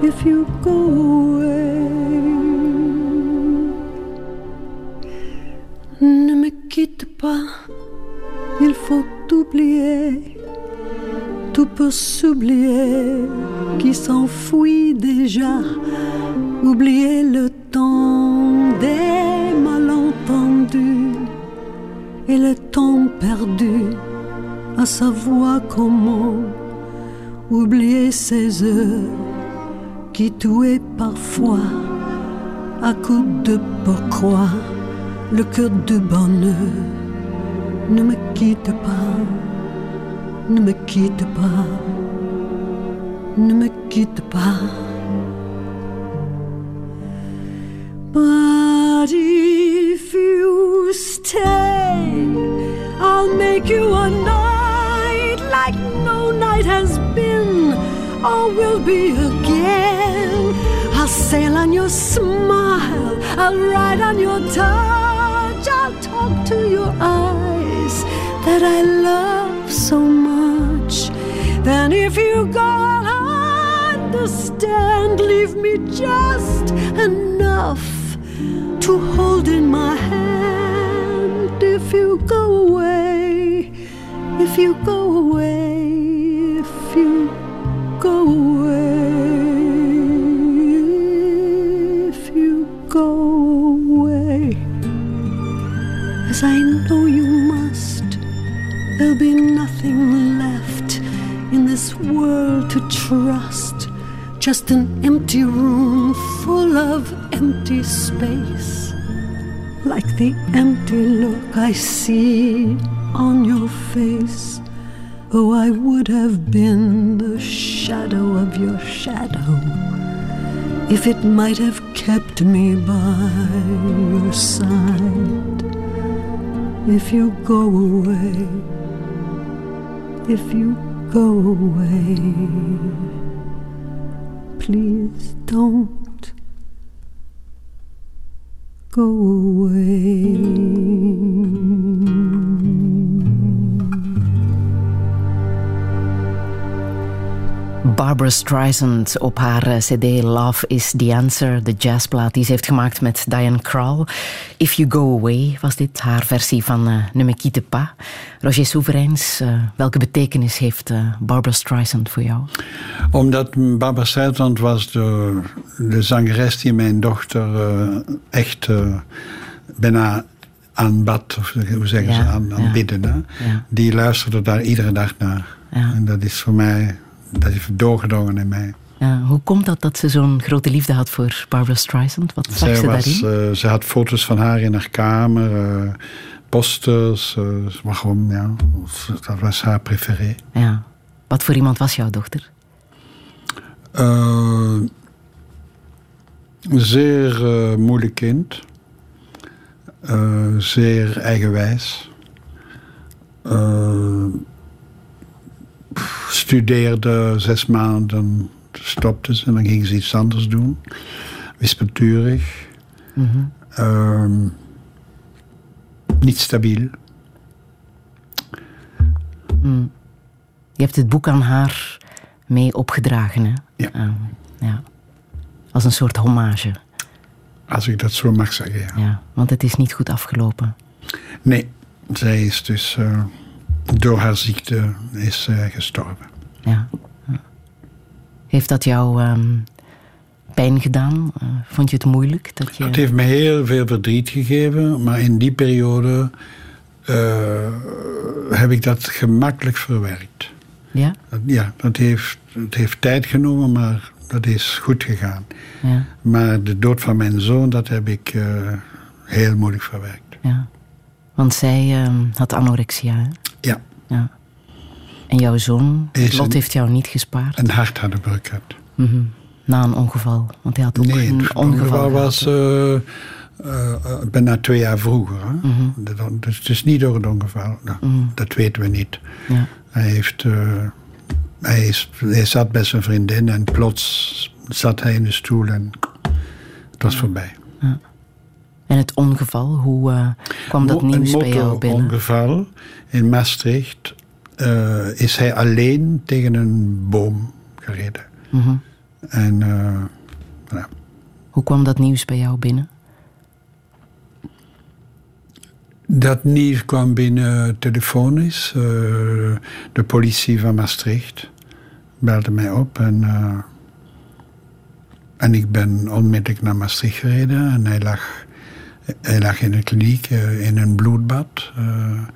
if you go away. Ne me quitte pas, il faut oublier. Tout peut s'oublier qui s'enfuit déjà. Oublier le temps des malentendus et le temps perdu à savoir comment oublier ces heures qui tuaient parfois à coups de pourquoi. Le cœur de bonheur ne me quitte pas, ne me quitte pas, ne me quitte pas. But if you stay, I'll make you a night like no night has been or will be again. I'll sail on your smile, I'll ride on your touch, I'll talk to your eyes that I love so much. Then if you go, I'll understand. Leave me just enough to hold in my hand. If you go away, if you go away, to trust. Just an empty room full of empty space. Like the empty look I see on your face. Oh, I would have been the shadow of your shadow if it might have kept me by your side. If you go away, if you go away, please don't go away. Barbara Streisand op haar eh, CD Love is the Answer, de jazzplaat die ze heeft gemaakt met Diane Krall. If You Go Away was dit, haar versie van uh, Ne me quitte pas. Roger Soevereins, uh, welke betekenis heeft uh, Barbara Streisand voor jou? Omdat Barbara Streisand was de, de zangeres die mijn dochter echt bijna aanbad, of hoe zeggen Ja, ze, aan, aanbidden. Ja. Die luisterde daar iedere dag naar. En dat is voor mij, dat is doorgedrongen in mij. Ja, hoe komt dat dat ze zo'n grote liefde had voor Barbara Streisand? Wat zag Zij ze was, daarin? eh, ze had foto's van haar in haar kamer, eh, posters. eh, maar gewoon, ja, dat was haar preferé. Ja. Wat voor iemand was jouw dochter? Eh, zeer eh, moeilijk kind. Eh, zeer eigenwijs. Eh, studeerde zes maanden, stopte ze en dan ging ze iets anders doen. Wispelturig. Ehm, niet stabiel. Mm. Je hebt het boek aan haar mee opgedragen, hè? Ja. Ehm, ja. Als een soort hommage. Als ik dat zo mag zeggen, ja. Ja, want het is niet goed afgelopen. Nee, zij is dus uh, door haar ziekte is, uh, gestorven. Ja. Heeft dat jou um, pijn gedaan? Uh, vond je het moeilijk? Dat je... Het heeft me heel veel verdriet gegeven, maar in die periode heb ik dat gemakkelijk verwerkt. Ja? Ja, dat heeft, het heeft tijd genomen, maar dat is goed gegaan. Ja. Maar de dood van mijn zoon, dat heb ik uh, heel moeilijk verwerkt. Ja. Want zij uh, had anorexia, hè? Ja. En jouw zoon, Lot, heeft jou niet gespaard? Een hart gehad. Mhm. Na een ongeval. Want hij had ook Nee, een het ongeval ongeval gehad, was eh, eh, bijna twee jaar vroeger. Hè? Mhm. Dat- Dus het is niet door het ongeval. Nou, Mhm. Dat weten we niet. Ja. Hij, heeft, eh, hij, is, hij zat bij zijn vriendin en plots zat hij in de stoel en het was voorbij. En het ongeval, hoe eh, kwam dat nieuws een bij jou binnen? motorongeval in Maastricht eh, is hij alleen tegen een boom gereden. Mhm. En eh, ja, Hoe kwam dat nieuws bij jou binnen? dat nieuws kwam binnen telefonisch. De politie van Maastricht belde mij op en, en ik ben onmiddellijk naar Maastricht gereden. En hij lag, hij lag in de kliniek eh, in een bloedbad. Er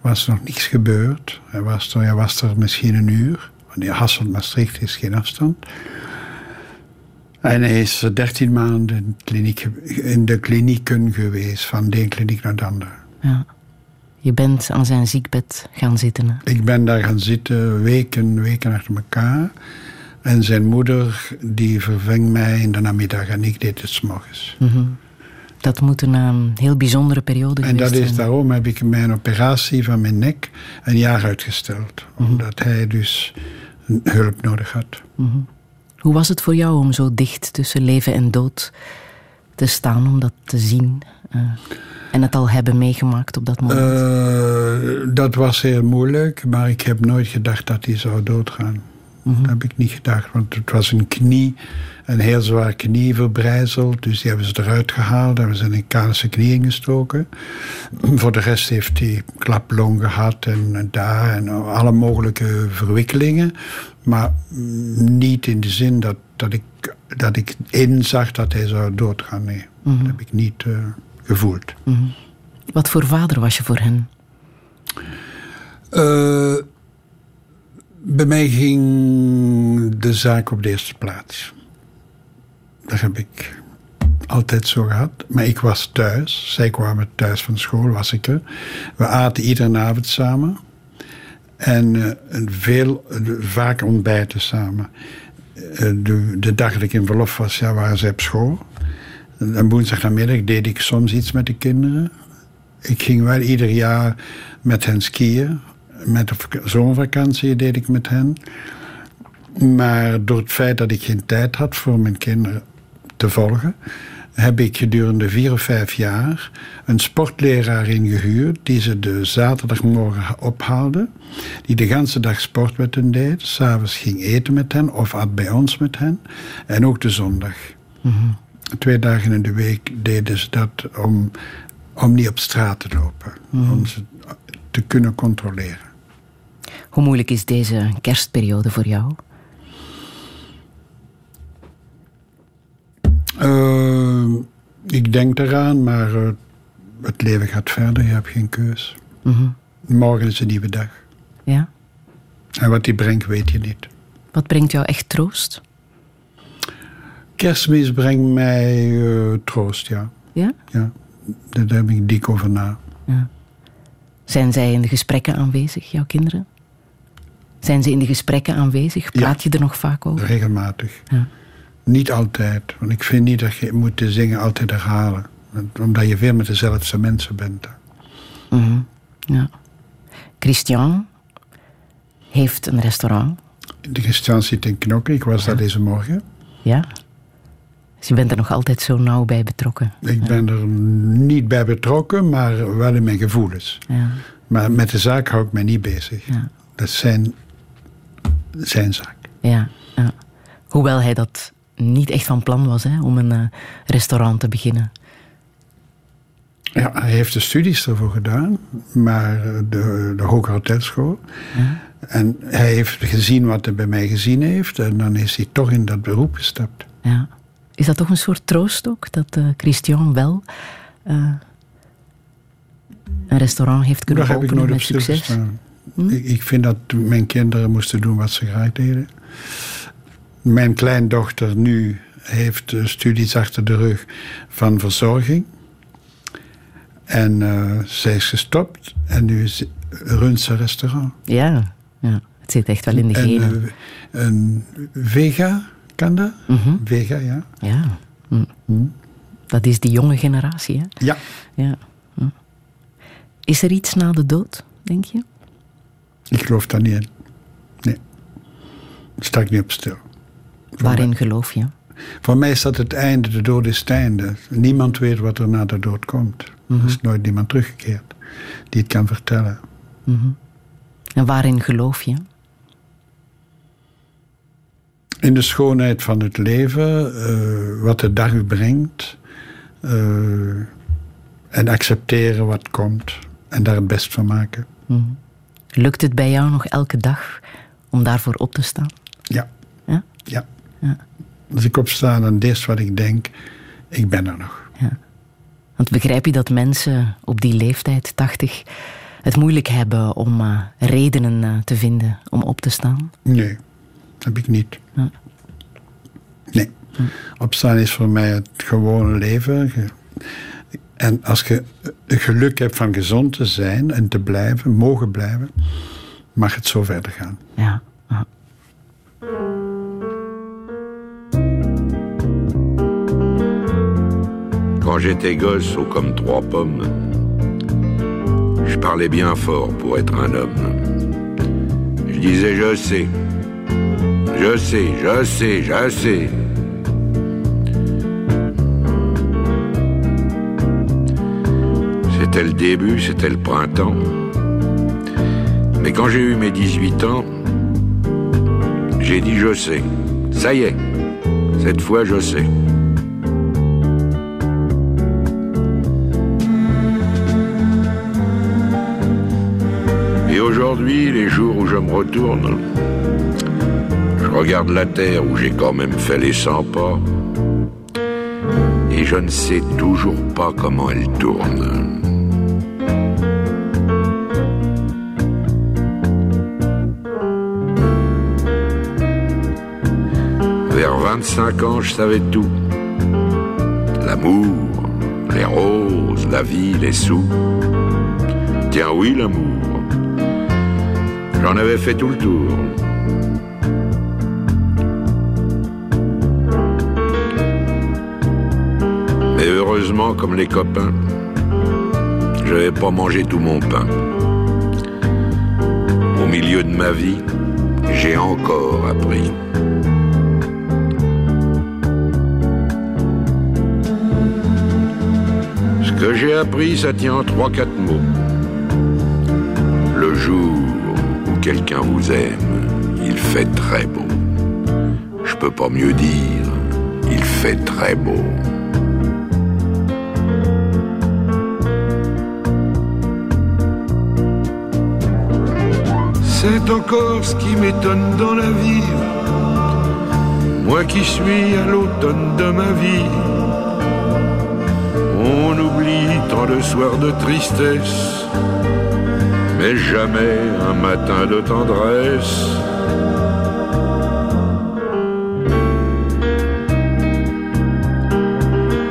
was nog niets gebeurd. Hij was er, hij was er misschien een uur. Want Hasselt-Maastricht is geen afstand. En hij is 13 maanden in, de kliniek, in de klinieken geweest, van de ene kliniek naar de andere. Ja. Je bent aan zijn ziekbed gaan zitten. Hè? Ik ben daar gaan zitten, weken, weken achter elkaar. En zijn moeder, die verving mij in de namiddag en ik deed het 's morgens. Mhm. Dat moet een ehm, heel bijzondere periode En geweest dat is zijn. daarom heb ik mijn operatie van mijn nek een jaar uitgesteld. Omdat hij dus hulp nodig had. Mhm. Hoe was het voor jou om zo dicht tussen leven en dood te staan, om dat te zien? eh, en het al hebben meegemaakt op dat moment? Eh, dat was heel moeilijk, maar ik heb nooit gedacht dat hij zou doodgaan. Dat heb ik niet gedacht, want het was een knie, een heel zwaar knie verbrijzeld. Dus die hebben ze eruit gehaald, hebben ze in een kanische knie ingestoken. Voor de rest heeft hij klaplong gehad en, daar en alle mogelijke verwikkelingen. Maar niet in de zin dat, dat, ik, dat ik inzag dat hij zou doodgaan. Nee, dat heb ik niet eh, gevoeld. Mhm. Wat voor vader was je voor hen? Eh, bij mij ging de zaak op de eerste plaats. Dat heb ik altijd zo gehad. Maar ik was thuis. Zij kwamen thuis van school, was ik er. We aten iedere avond samen. En eh, veel, vaak ontbijten samen. Eh, de, de dag dat ik in verlof was, ja, waren ze op school. En woensdag namiddag deed ik soms iets met de kinderen. Ik ging wel ieder jaar met hen skiën. Met de vak- zomervakantie deed ik met hen. Maar door het feit dat ik geen tijd had voor mijn kinderen te volgen, heb ik gedurende vier of vijf jaar een sportleraar ingehuurd die ze de zaterdagmorgen ophaalde, die de ganse dag sport met hen deed, s'avonds ging eten met hen of at bij ons met hen en ook de zondag. Twee dagen in de week deden ze dat om, om niet op straat te lopen, om ze te kunnen controleren. Hoe moeilijk is deze kerstperiode voor jou? Eh, ik denk eraan, maar eh, het leven gaat verder. Je hebt geen keus. Mhm. Morgen is een nieuwe dag. Ja? En wat die brengt, weet je niet. Wat brengt jou echt troost? Kerstmis brengt mij eh, troost, ja. Ja? ja. Daar heb ik dik over na. ja. Zijn zij in de gesprekken aanwezig, jouw kinderen? Zijn ze in de gesprekken aanwezig? Praat je er nog vaak over? Regelmatig. Ja. Niet altijd. Want ik vind niet dat je moet de zingen altijd herhalen. Omdat je veel met dezelfde mensen bent. Mhm. ja. Christian heeft een restaurant. De Christian zit in Knokken. Ik was daar deze morgen. Ja. Dus je bent er nog altijd zo nauw bij betrokken. Ik ben er niet bij betrokken, maar wel in mijn gevoelens. Ja. Maar met de zaak hou ik mij niet bezig. Ja. Dat zijn, zijn zaak. Ja, ja. Hoewel hij dat niet echt van plan was hè, om een uh, restaurant te beginnen. Ja, hij heeft de studies ervoor gedaan, maar de, de Hoge Hotelschool. Ja. En hij heeft gezien wat hij bij mij gezien heeft en dan is hij toch in dat beroep gestapt. Ja. Is dat toch een soort troost ook, dat uh, Christian wel uh, een restaurant heeft kunnen Daar openen met succes? Hm? Ik, ik, vind dat mijn kinderen moesten doen wat ze graag deden. Mijn kleindochter nu heeft studies achter de rug van verzorging. En uh, zij is gestopt en nu is, runt ze restaurant. Ja, ja, het zit echt wel in de genen. En, een Vega, kan dat? Mm -hmm. Vega, ja. Ja. Mm. Mm. Dat is die jonge generatie, hè? Ja. ja. Is er iets na de dood, denk je? Ik geloof daar niet in. Nee. Daar sta ik niet op stil. Waarin mij. geloof je? Voor mij is dat het einde, de dood is het einde. Niemand weet wat er na de dood komt. Mm -hmm. Er is nooit niemand teruggekeerd die het kan vertellen. Mm -hmm. En waarin geloof je? In de schoonheid van het leven, uh, wat de dag u brengt. Uh, en accepteren wat komt en daar het best van maken. Mm -hmm. Lukt het bij jou nog elke dag om daarvoor op te staan? Ja. Ja? Ja. ja. Als ik opsta, dan is wat ik denk, ik ben er nog. Ja. Want begrijp je dat mensen op die leeftijd, 80, het moeilijk hebben om uh, redenen uh, te vinden om op te staan? Nee, dat heb ik niet. Ja. Nee. Opstaan is voor mij het gewone leven. En als je het geluk hebt van gezond te zijn en te blijven, mogen blijven, mag het zo verder gaan. Ja. ja. Quand j'étais gosse, haut comme trois pommes, je parlais bien fort pour être un homme. Je disais je sais, je sais, je sais, je sais. C'était le début, c'était le printemps. Mais quand j'ai eu mes 18 ans, j'ai dit je sais. Ça y est, cette fois je sais. Et aujourd'hui, les jours où je me retourne, je regarde la terre où j'ai quand même fait les 100 pas, et je ne sais toujours pas comment elle tourne. 25 ans, je savais tout. L'amour, les roses, la vie, les sous. Tiens oui, l'amour. J'en avais fait tout le tour. Mais heureusement, comme les copains, je n'avais pas mangé tout mon pain. Au milieu de ma vie, j'ai encore appris. Que j'ai appris, ça tient en trois, quatre mots. Le jour où quelqu'un vous aime, il fait très beau. Je peux pas mieux dire, il fait très beau. C'est encore ce qui m'étonne dans la vie. Moi qui suis à l'automne de ma vie. On oublie tant de soirs de tristesse, mais jamais un matin de tendresse.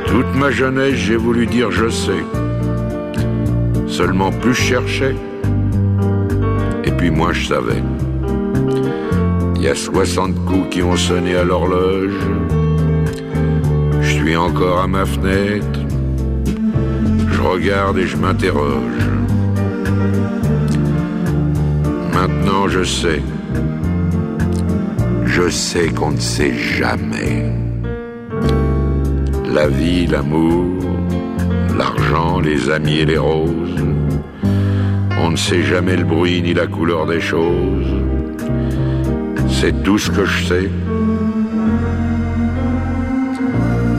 Toute ma jeunesse, j'ai voulu dire je sais. Seulement plus je cherchais, et puis moi je savais. Il y a 60 coups qui ont sonné à l'horloge. Je suis encore à ma fenêtre. Je regarde et je m'interroge. Maintenant je sais. Je sais qu'on ne sait jamais. La vie, l'amour, l'argent, les amis et les roses. On ne sait jamais le bruit ni la couleur des choses. C'est tout ce que je sais.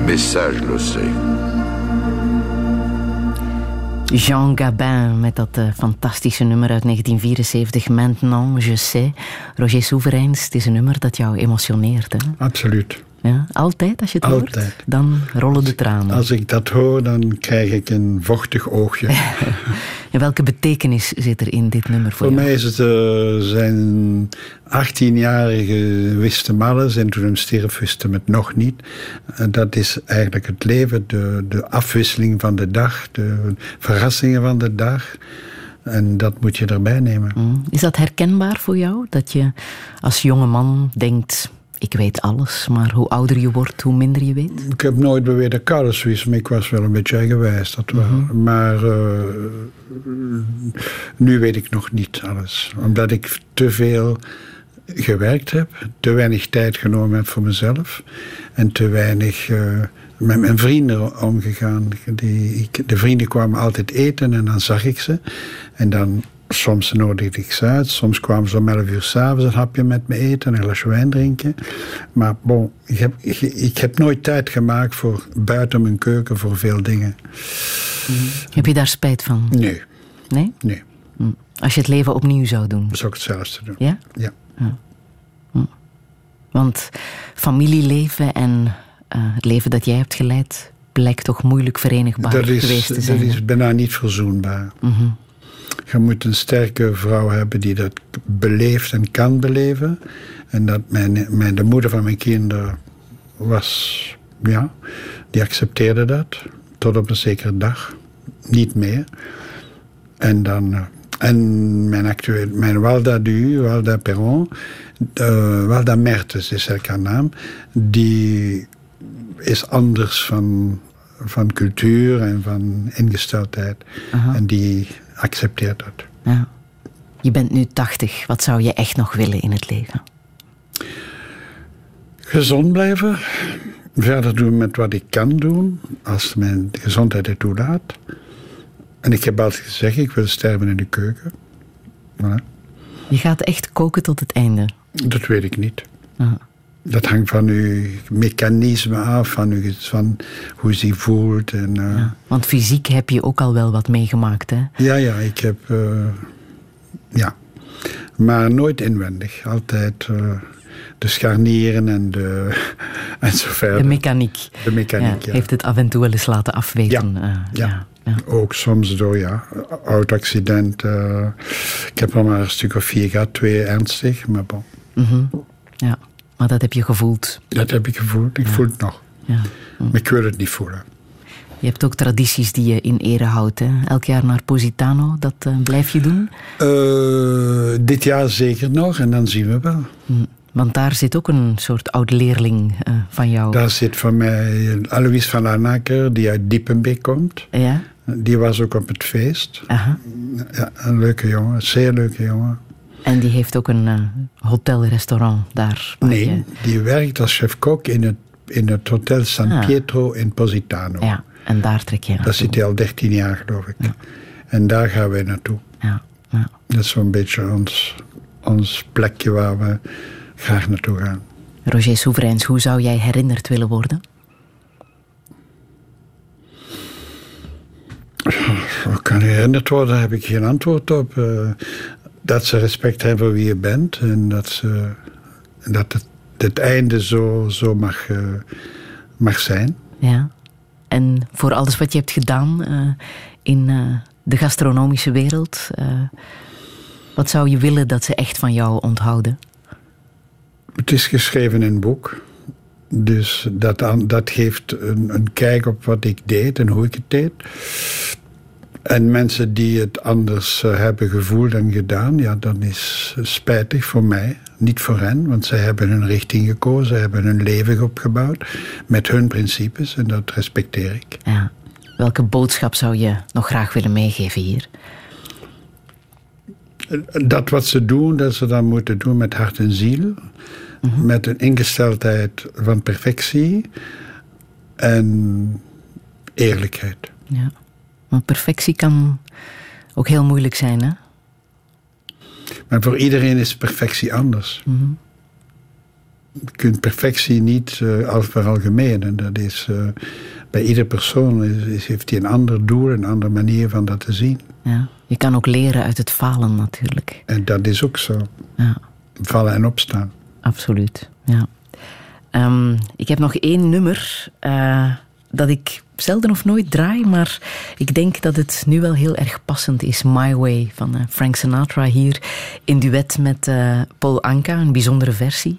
Et ça, je le sais. Jean Gabin met dat uh, fantastische nummer uit 1974, Maintenant je sais. Roger Soevereins, het is een nummer dat jou emotioneert. Hè? Absoluut. Ja, altijd als je het altijd. hoort? Dan rollen de tranen. Als ik dat hoor, dan krijg ik een vochtig oogje. en welke betekenis zit er in dit nummer voor, voor jou? mij is het uh, zijn 18-jarige wiste malles en toen hem stierf wisten het nog niet. En dat is eigenlijk het leven, de, de afwisseling van de dag, de verrassingen van de dag. En dat moet je erbij nemen. Mm. Is dat herkenbaar voor jou? Dat je als jonge man denkt ik weet alles, maar hoe ouder je wordt, hoe minder je weet? Ik heb nooit beweerd dat alles wist, maar ik was wel een beetje eigenwijs. Dat wel. Mm -hmm. Maar uh, nu weet ik nog niet alles. Omdat ik te veel gewerkt heb, te weinig tijd genomen heb voor mezelf en te weinig uh, met mijn vrienden omgegaan. Die, ik, de vrienden kwamen altijd eten en dan zag ik ze. En dan soms nodigde ik ze uit. Soms kwamen ze om 11 uur s'avonds een hapje met me eten en een glas wijn drinken. Maar bon, ik heb, ik, ik, heb nooit tijd gemaakt voor buiten mijn keuken voor veel dingen. Mm. Heb je daar spijt van? Nee. Nee? Nee. Mm. Als je het leven opnieuw zou doen? Zou ik hetzelfde doen. Ja? Ja. ja. Mm. Want familieleven en uh, het leven dat jij hebt geleid blijkt toch moeilijk verenigbaar is, geweest te zijn. Dat is bijna niet verzoenbaar. Mm -hmm. Je moet een sterke vrouw hebben die dat beleeft en kan beleven. En dat mijn, mijn, de moeder van mijn kinderen was, ja, die accepteerde dat. Tot op een zekere dag. Niet meer. En dan, en mijn actueel, mijn Walda Du, Walda Perron, uh, Walda Mertes is haar naam, die is anders van, van cultuur en van ingesteldheid. Aha. En die accepteert dat. Ja. Je bent nu 80. Wat zou je echt nog willen in het leven? Gezond blijven. Verder doen met wat ik kan doen. Als mijn gezondheid het toelaat. En ik heb altijd gezegd, ik wil sterven in de keuken. Voilà. Je gaat echt koken tot het einde? Dat weet ik niet. Aha. Dat hangt van uw mechanisme af, van, uw, van hoe ze voelt. En, uh, ja, want fysiek heb je ook al wel wat meegemaakt, hè? Ja, ja, ik heb... Uh, ja. Maar nooit inwendig. Altijd uh, de scharnieren en, de, en zo verder. De mechaniek. De mechaniek, ja, ja. Heeft het af en toe wel eens laten afweten. Ja, ja. ja. ook soms door, ja. Auto-accident. ik heb er maar een stuk of vier gehad, twee ernstig, maar bon. Mm -hmm. Ja. Maar dat heb je gevoeld? Dat heb ik gevoeld. Ik ja. voel het nog. Ja. Maar ik wil het niet voelen. Je hebt ook tradities die je in ere houdt. Hè? Elk jaar naar Positano, dat uh, blijf je doen? Uh, dit jaar zeker nog en dan zien we wel. Mm. Want daar zit ook een soort oud-leerling uh, van jou. Daar zit van mij Alois van Lanaker, die uit Diepenbeek komt. Ja? Die was ook op het feest. Aha. Ja, een leuke jongen, een zeer leuke jongen. En die heeft ook een uh, hotel-restaurant daar? Nee, je... die werkt als chef-kok in het, in het Hotel San Ah. Pietro in Positano. Ja, en daar trek je naartoe. Daar zit hij al 13 jaar, geloof ik. Ja. En daar gaan wij naartoe. Ja, ja. Dat is zo'n beetje ons, ons plekje waar we graag naartoe gaan. Roger Soevereins, hoe zou jij herinnerd willen worden? Hoe kan herinnerd worden, daar heb ik geen antwoord op. Uh, dat ze respect hebben voor wie je bent en dat, ze, dat het, het einde zo, zo mag, uh, mag zijn. Ja. En voor alles wat je hebt gedaan uh, in uh, de gastronomische wereld, wat zou je willen dat ze echt van jou onthouden? Het is geschreven in een boek. Dus dat, dat geeft een, een kijk op wat ik deed en hoe ik het deed. En mensen die het anders uh, hebben gevoeld en gedaan, ja, dan is spijtig voor mij. Niet voor hen, want zij hebben hun richting gekozen, hebben hun leven opgebouwd met hun principes en dat respecteer ik. Ja. Welke boodschap zou je nog graag willen meegeven hier? Dat wat ze doen, dat ze dan moeten doen met hart en ziel. Mm -hmm. Met een ingesteldheid van perfectie en eerlijkheid. Ja. Want perfectie kan ook heel moeilijk zijn, hè? Maar voor iedereen is perfectie anders. Mm -hmm. je kunt perfectie niet uh, al veralgemenen. Dat is, uh, bij iedere persoon is, is, heeft hij een ander doel, een andere manier van dat te zien. Ja. Je kan ook leren uit het falen natuurlijk. En dat is ook zo. Ja. Vallen en opstaan. Absoluut, ja. Um, ik heb nog één nummer uh, dat ik zelden of nooit draai, maar ik denk dat het nu wel heel erg passend is. My Way van uh, Frank Sinatra hier in duet met uh, Paul Anka, een bijzondere versie.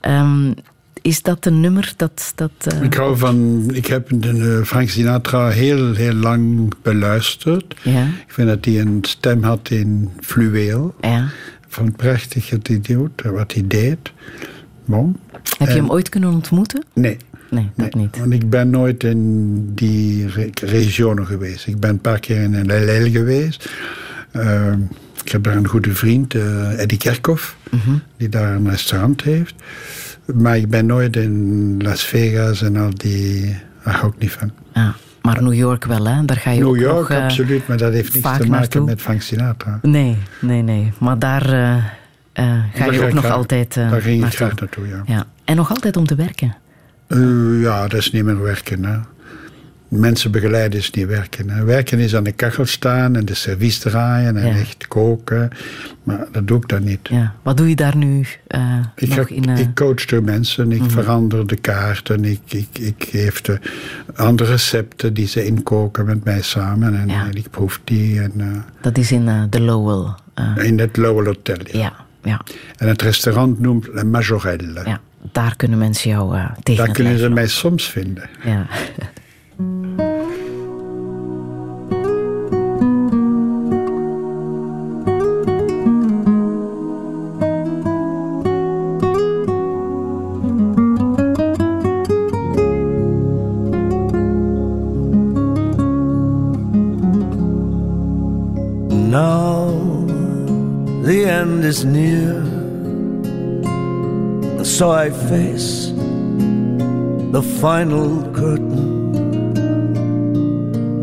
Um, is dat een nummer dat... dat uh... Ik hou van... Ik heb de, Frank Sinatra heel, heel lang beluisterd. Ja. Ik vind dat hij een stem had in fluweel. Ja. Van prachtig het idioot, wat hij deed. Bon. Heb je hem ooit kunnen ontmoeten? Nee. Nee, dat nee, niet. Want ik ben nooit in die re regionen geweest. Ik ben een paar keer in LL geweest. Uh, ik heb daar een goede vriend, uh, Eddie Kerkhoff, -hmm. die daar een restaurant heeft. Maar ik ben nooit in Las Vegas en al die... Daar hou ik niet van. Ja. Maar New York wel, hè? Daar ga je New ook York, nog, uh, absoluut. Maar dat heeft niets te maken naartoe. met Frank Sinatra. Nee, nee, nee. Maar daar uh, uh, ga daar je ook nog graag, altijd Daar ging ik naartoe. graag naartoe, ja. ja. En nog altijd om te werken? Ja, dat is niet meer werken, hè. Mensen begeleiden is niet werken. Hè. Werken is aan de kachel staan en de servies draaien en Ja. echt koken. Maar dat doe ik dan niet. Ja. Wat doe je daar nu uh, Ik, nog in? Uh... ik coach de mensen, ik Mhm. verander de kaarten, ik, ik, ik geef de andere recepten die ze inkoken met mij samen en, Ja. en ik proef die. En, uh, Dat is in de Lowell. in het Lowell Hotel. Ja. ja, En het restaurant noemt La Majorelle. ja. Daar kunnen mensen jou uh, tegen Daar het kunnen ze mij soms vinden. Ja. Now the end is near, so I face the final curtain.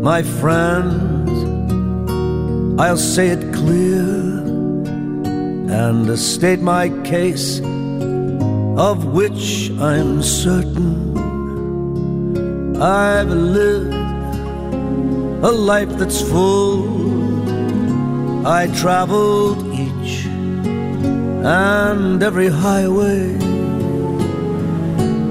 My friends, I'll say it clear and state my case, of which I'm certain. I've lived a life that's full. I traveled each and every highway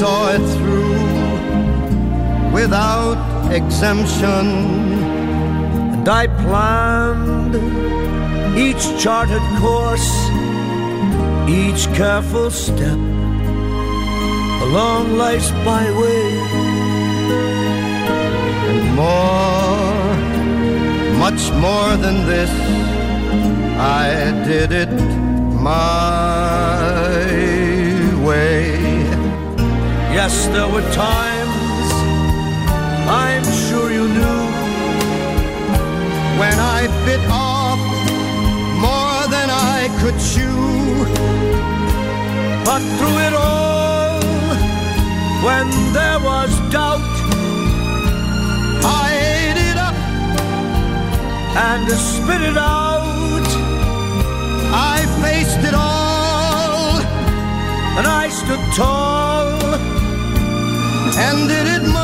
saw it through without exemption. And I planned each charted course, each careful step along life's byway. And more, much more than this, I did it my Yes, there were times I'm sure you knew when I bit off more than I could chew. But through it all, when there was doubt, I ate it up and spit it out. I faced it all and I stood tall and did it my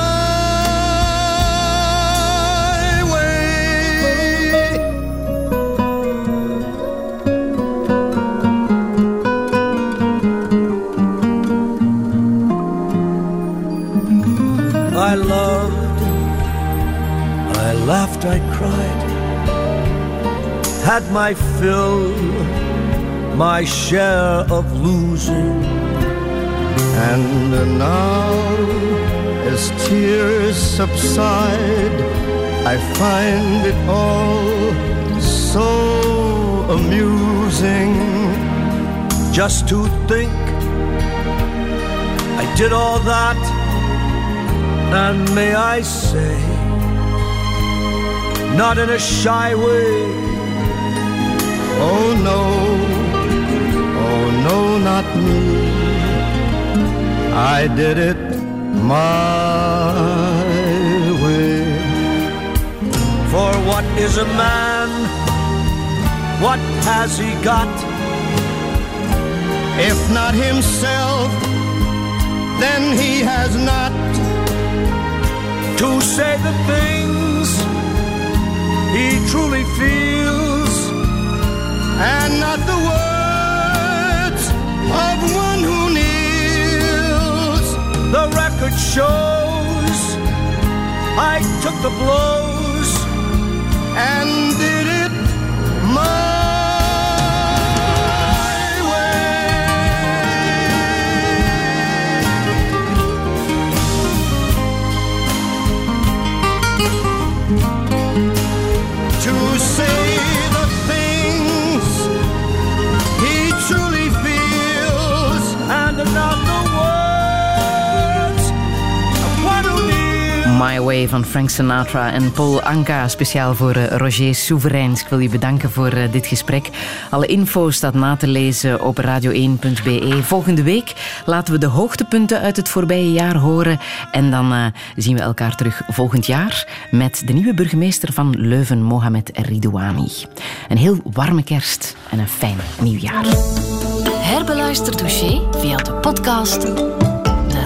way. I loved, I laughed, I cried, had my fill, my share of losing. And now, as tears subside, I find it all so amusing just to think I did all that, and may I say, not in a shy way. Oh no, oh no, not me. I did it my way. For what is a man? What has he got? If not himself, then he has not to say the things he truly feels, and not the words of one who kneels. The record shows I took the blows and did it My Way van Frank Sinatra en Paul Anka. Speciaal voor eh, Roger Soevereins. Ik wil je bedanken voor eh, dit gesprek. Alle info staat na te lezen op radio1.be. Volgende week laten we de hoogtepunten uit het voorbije jaar horen. En dan eh, zien we elkaar terug volgend jaar met de nieuwe burgemeester van Leuven, Mohamed Ridouani. Een heel warme kerst en een fijn nieuwjaar. Herbeluister Douché via de podcast,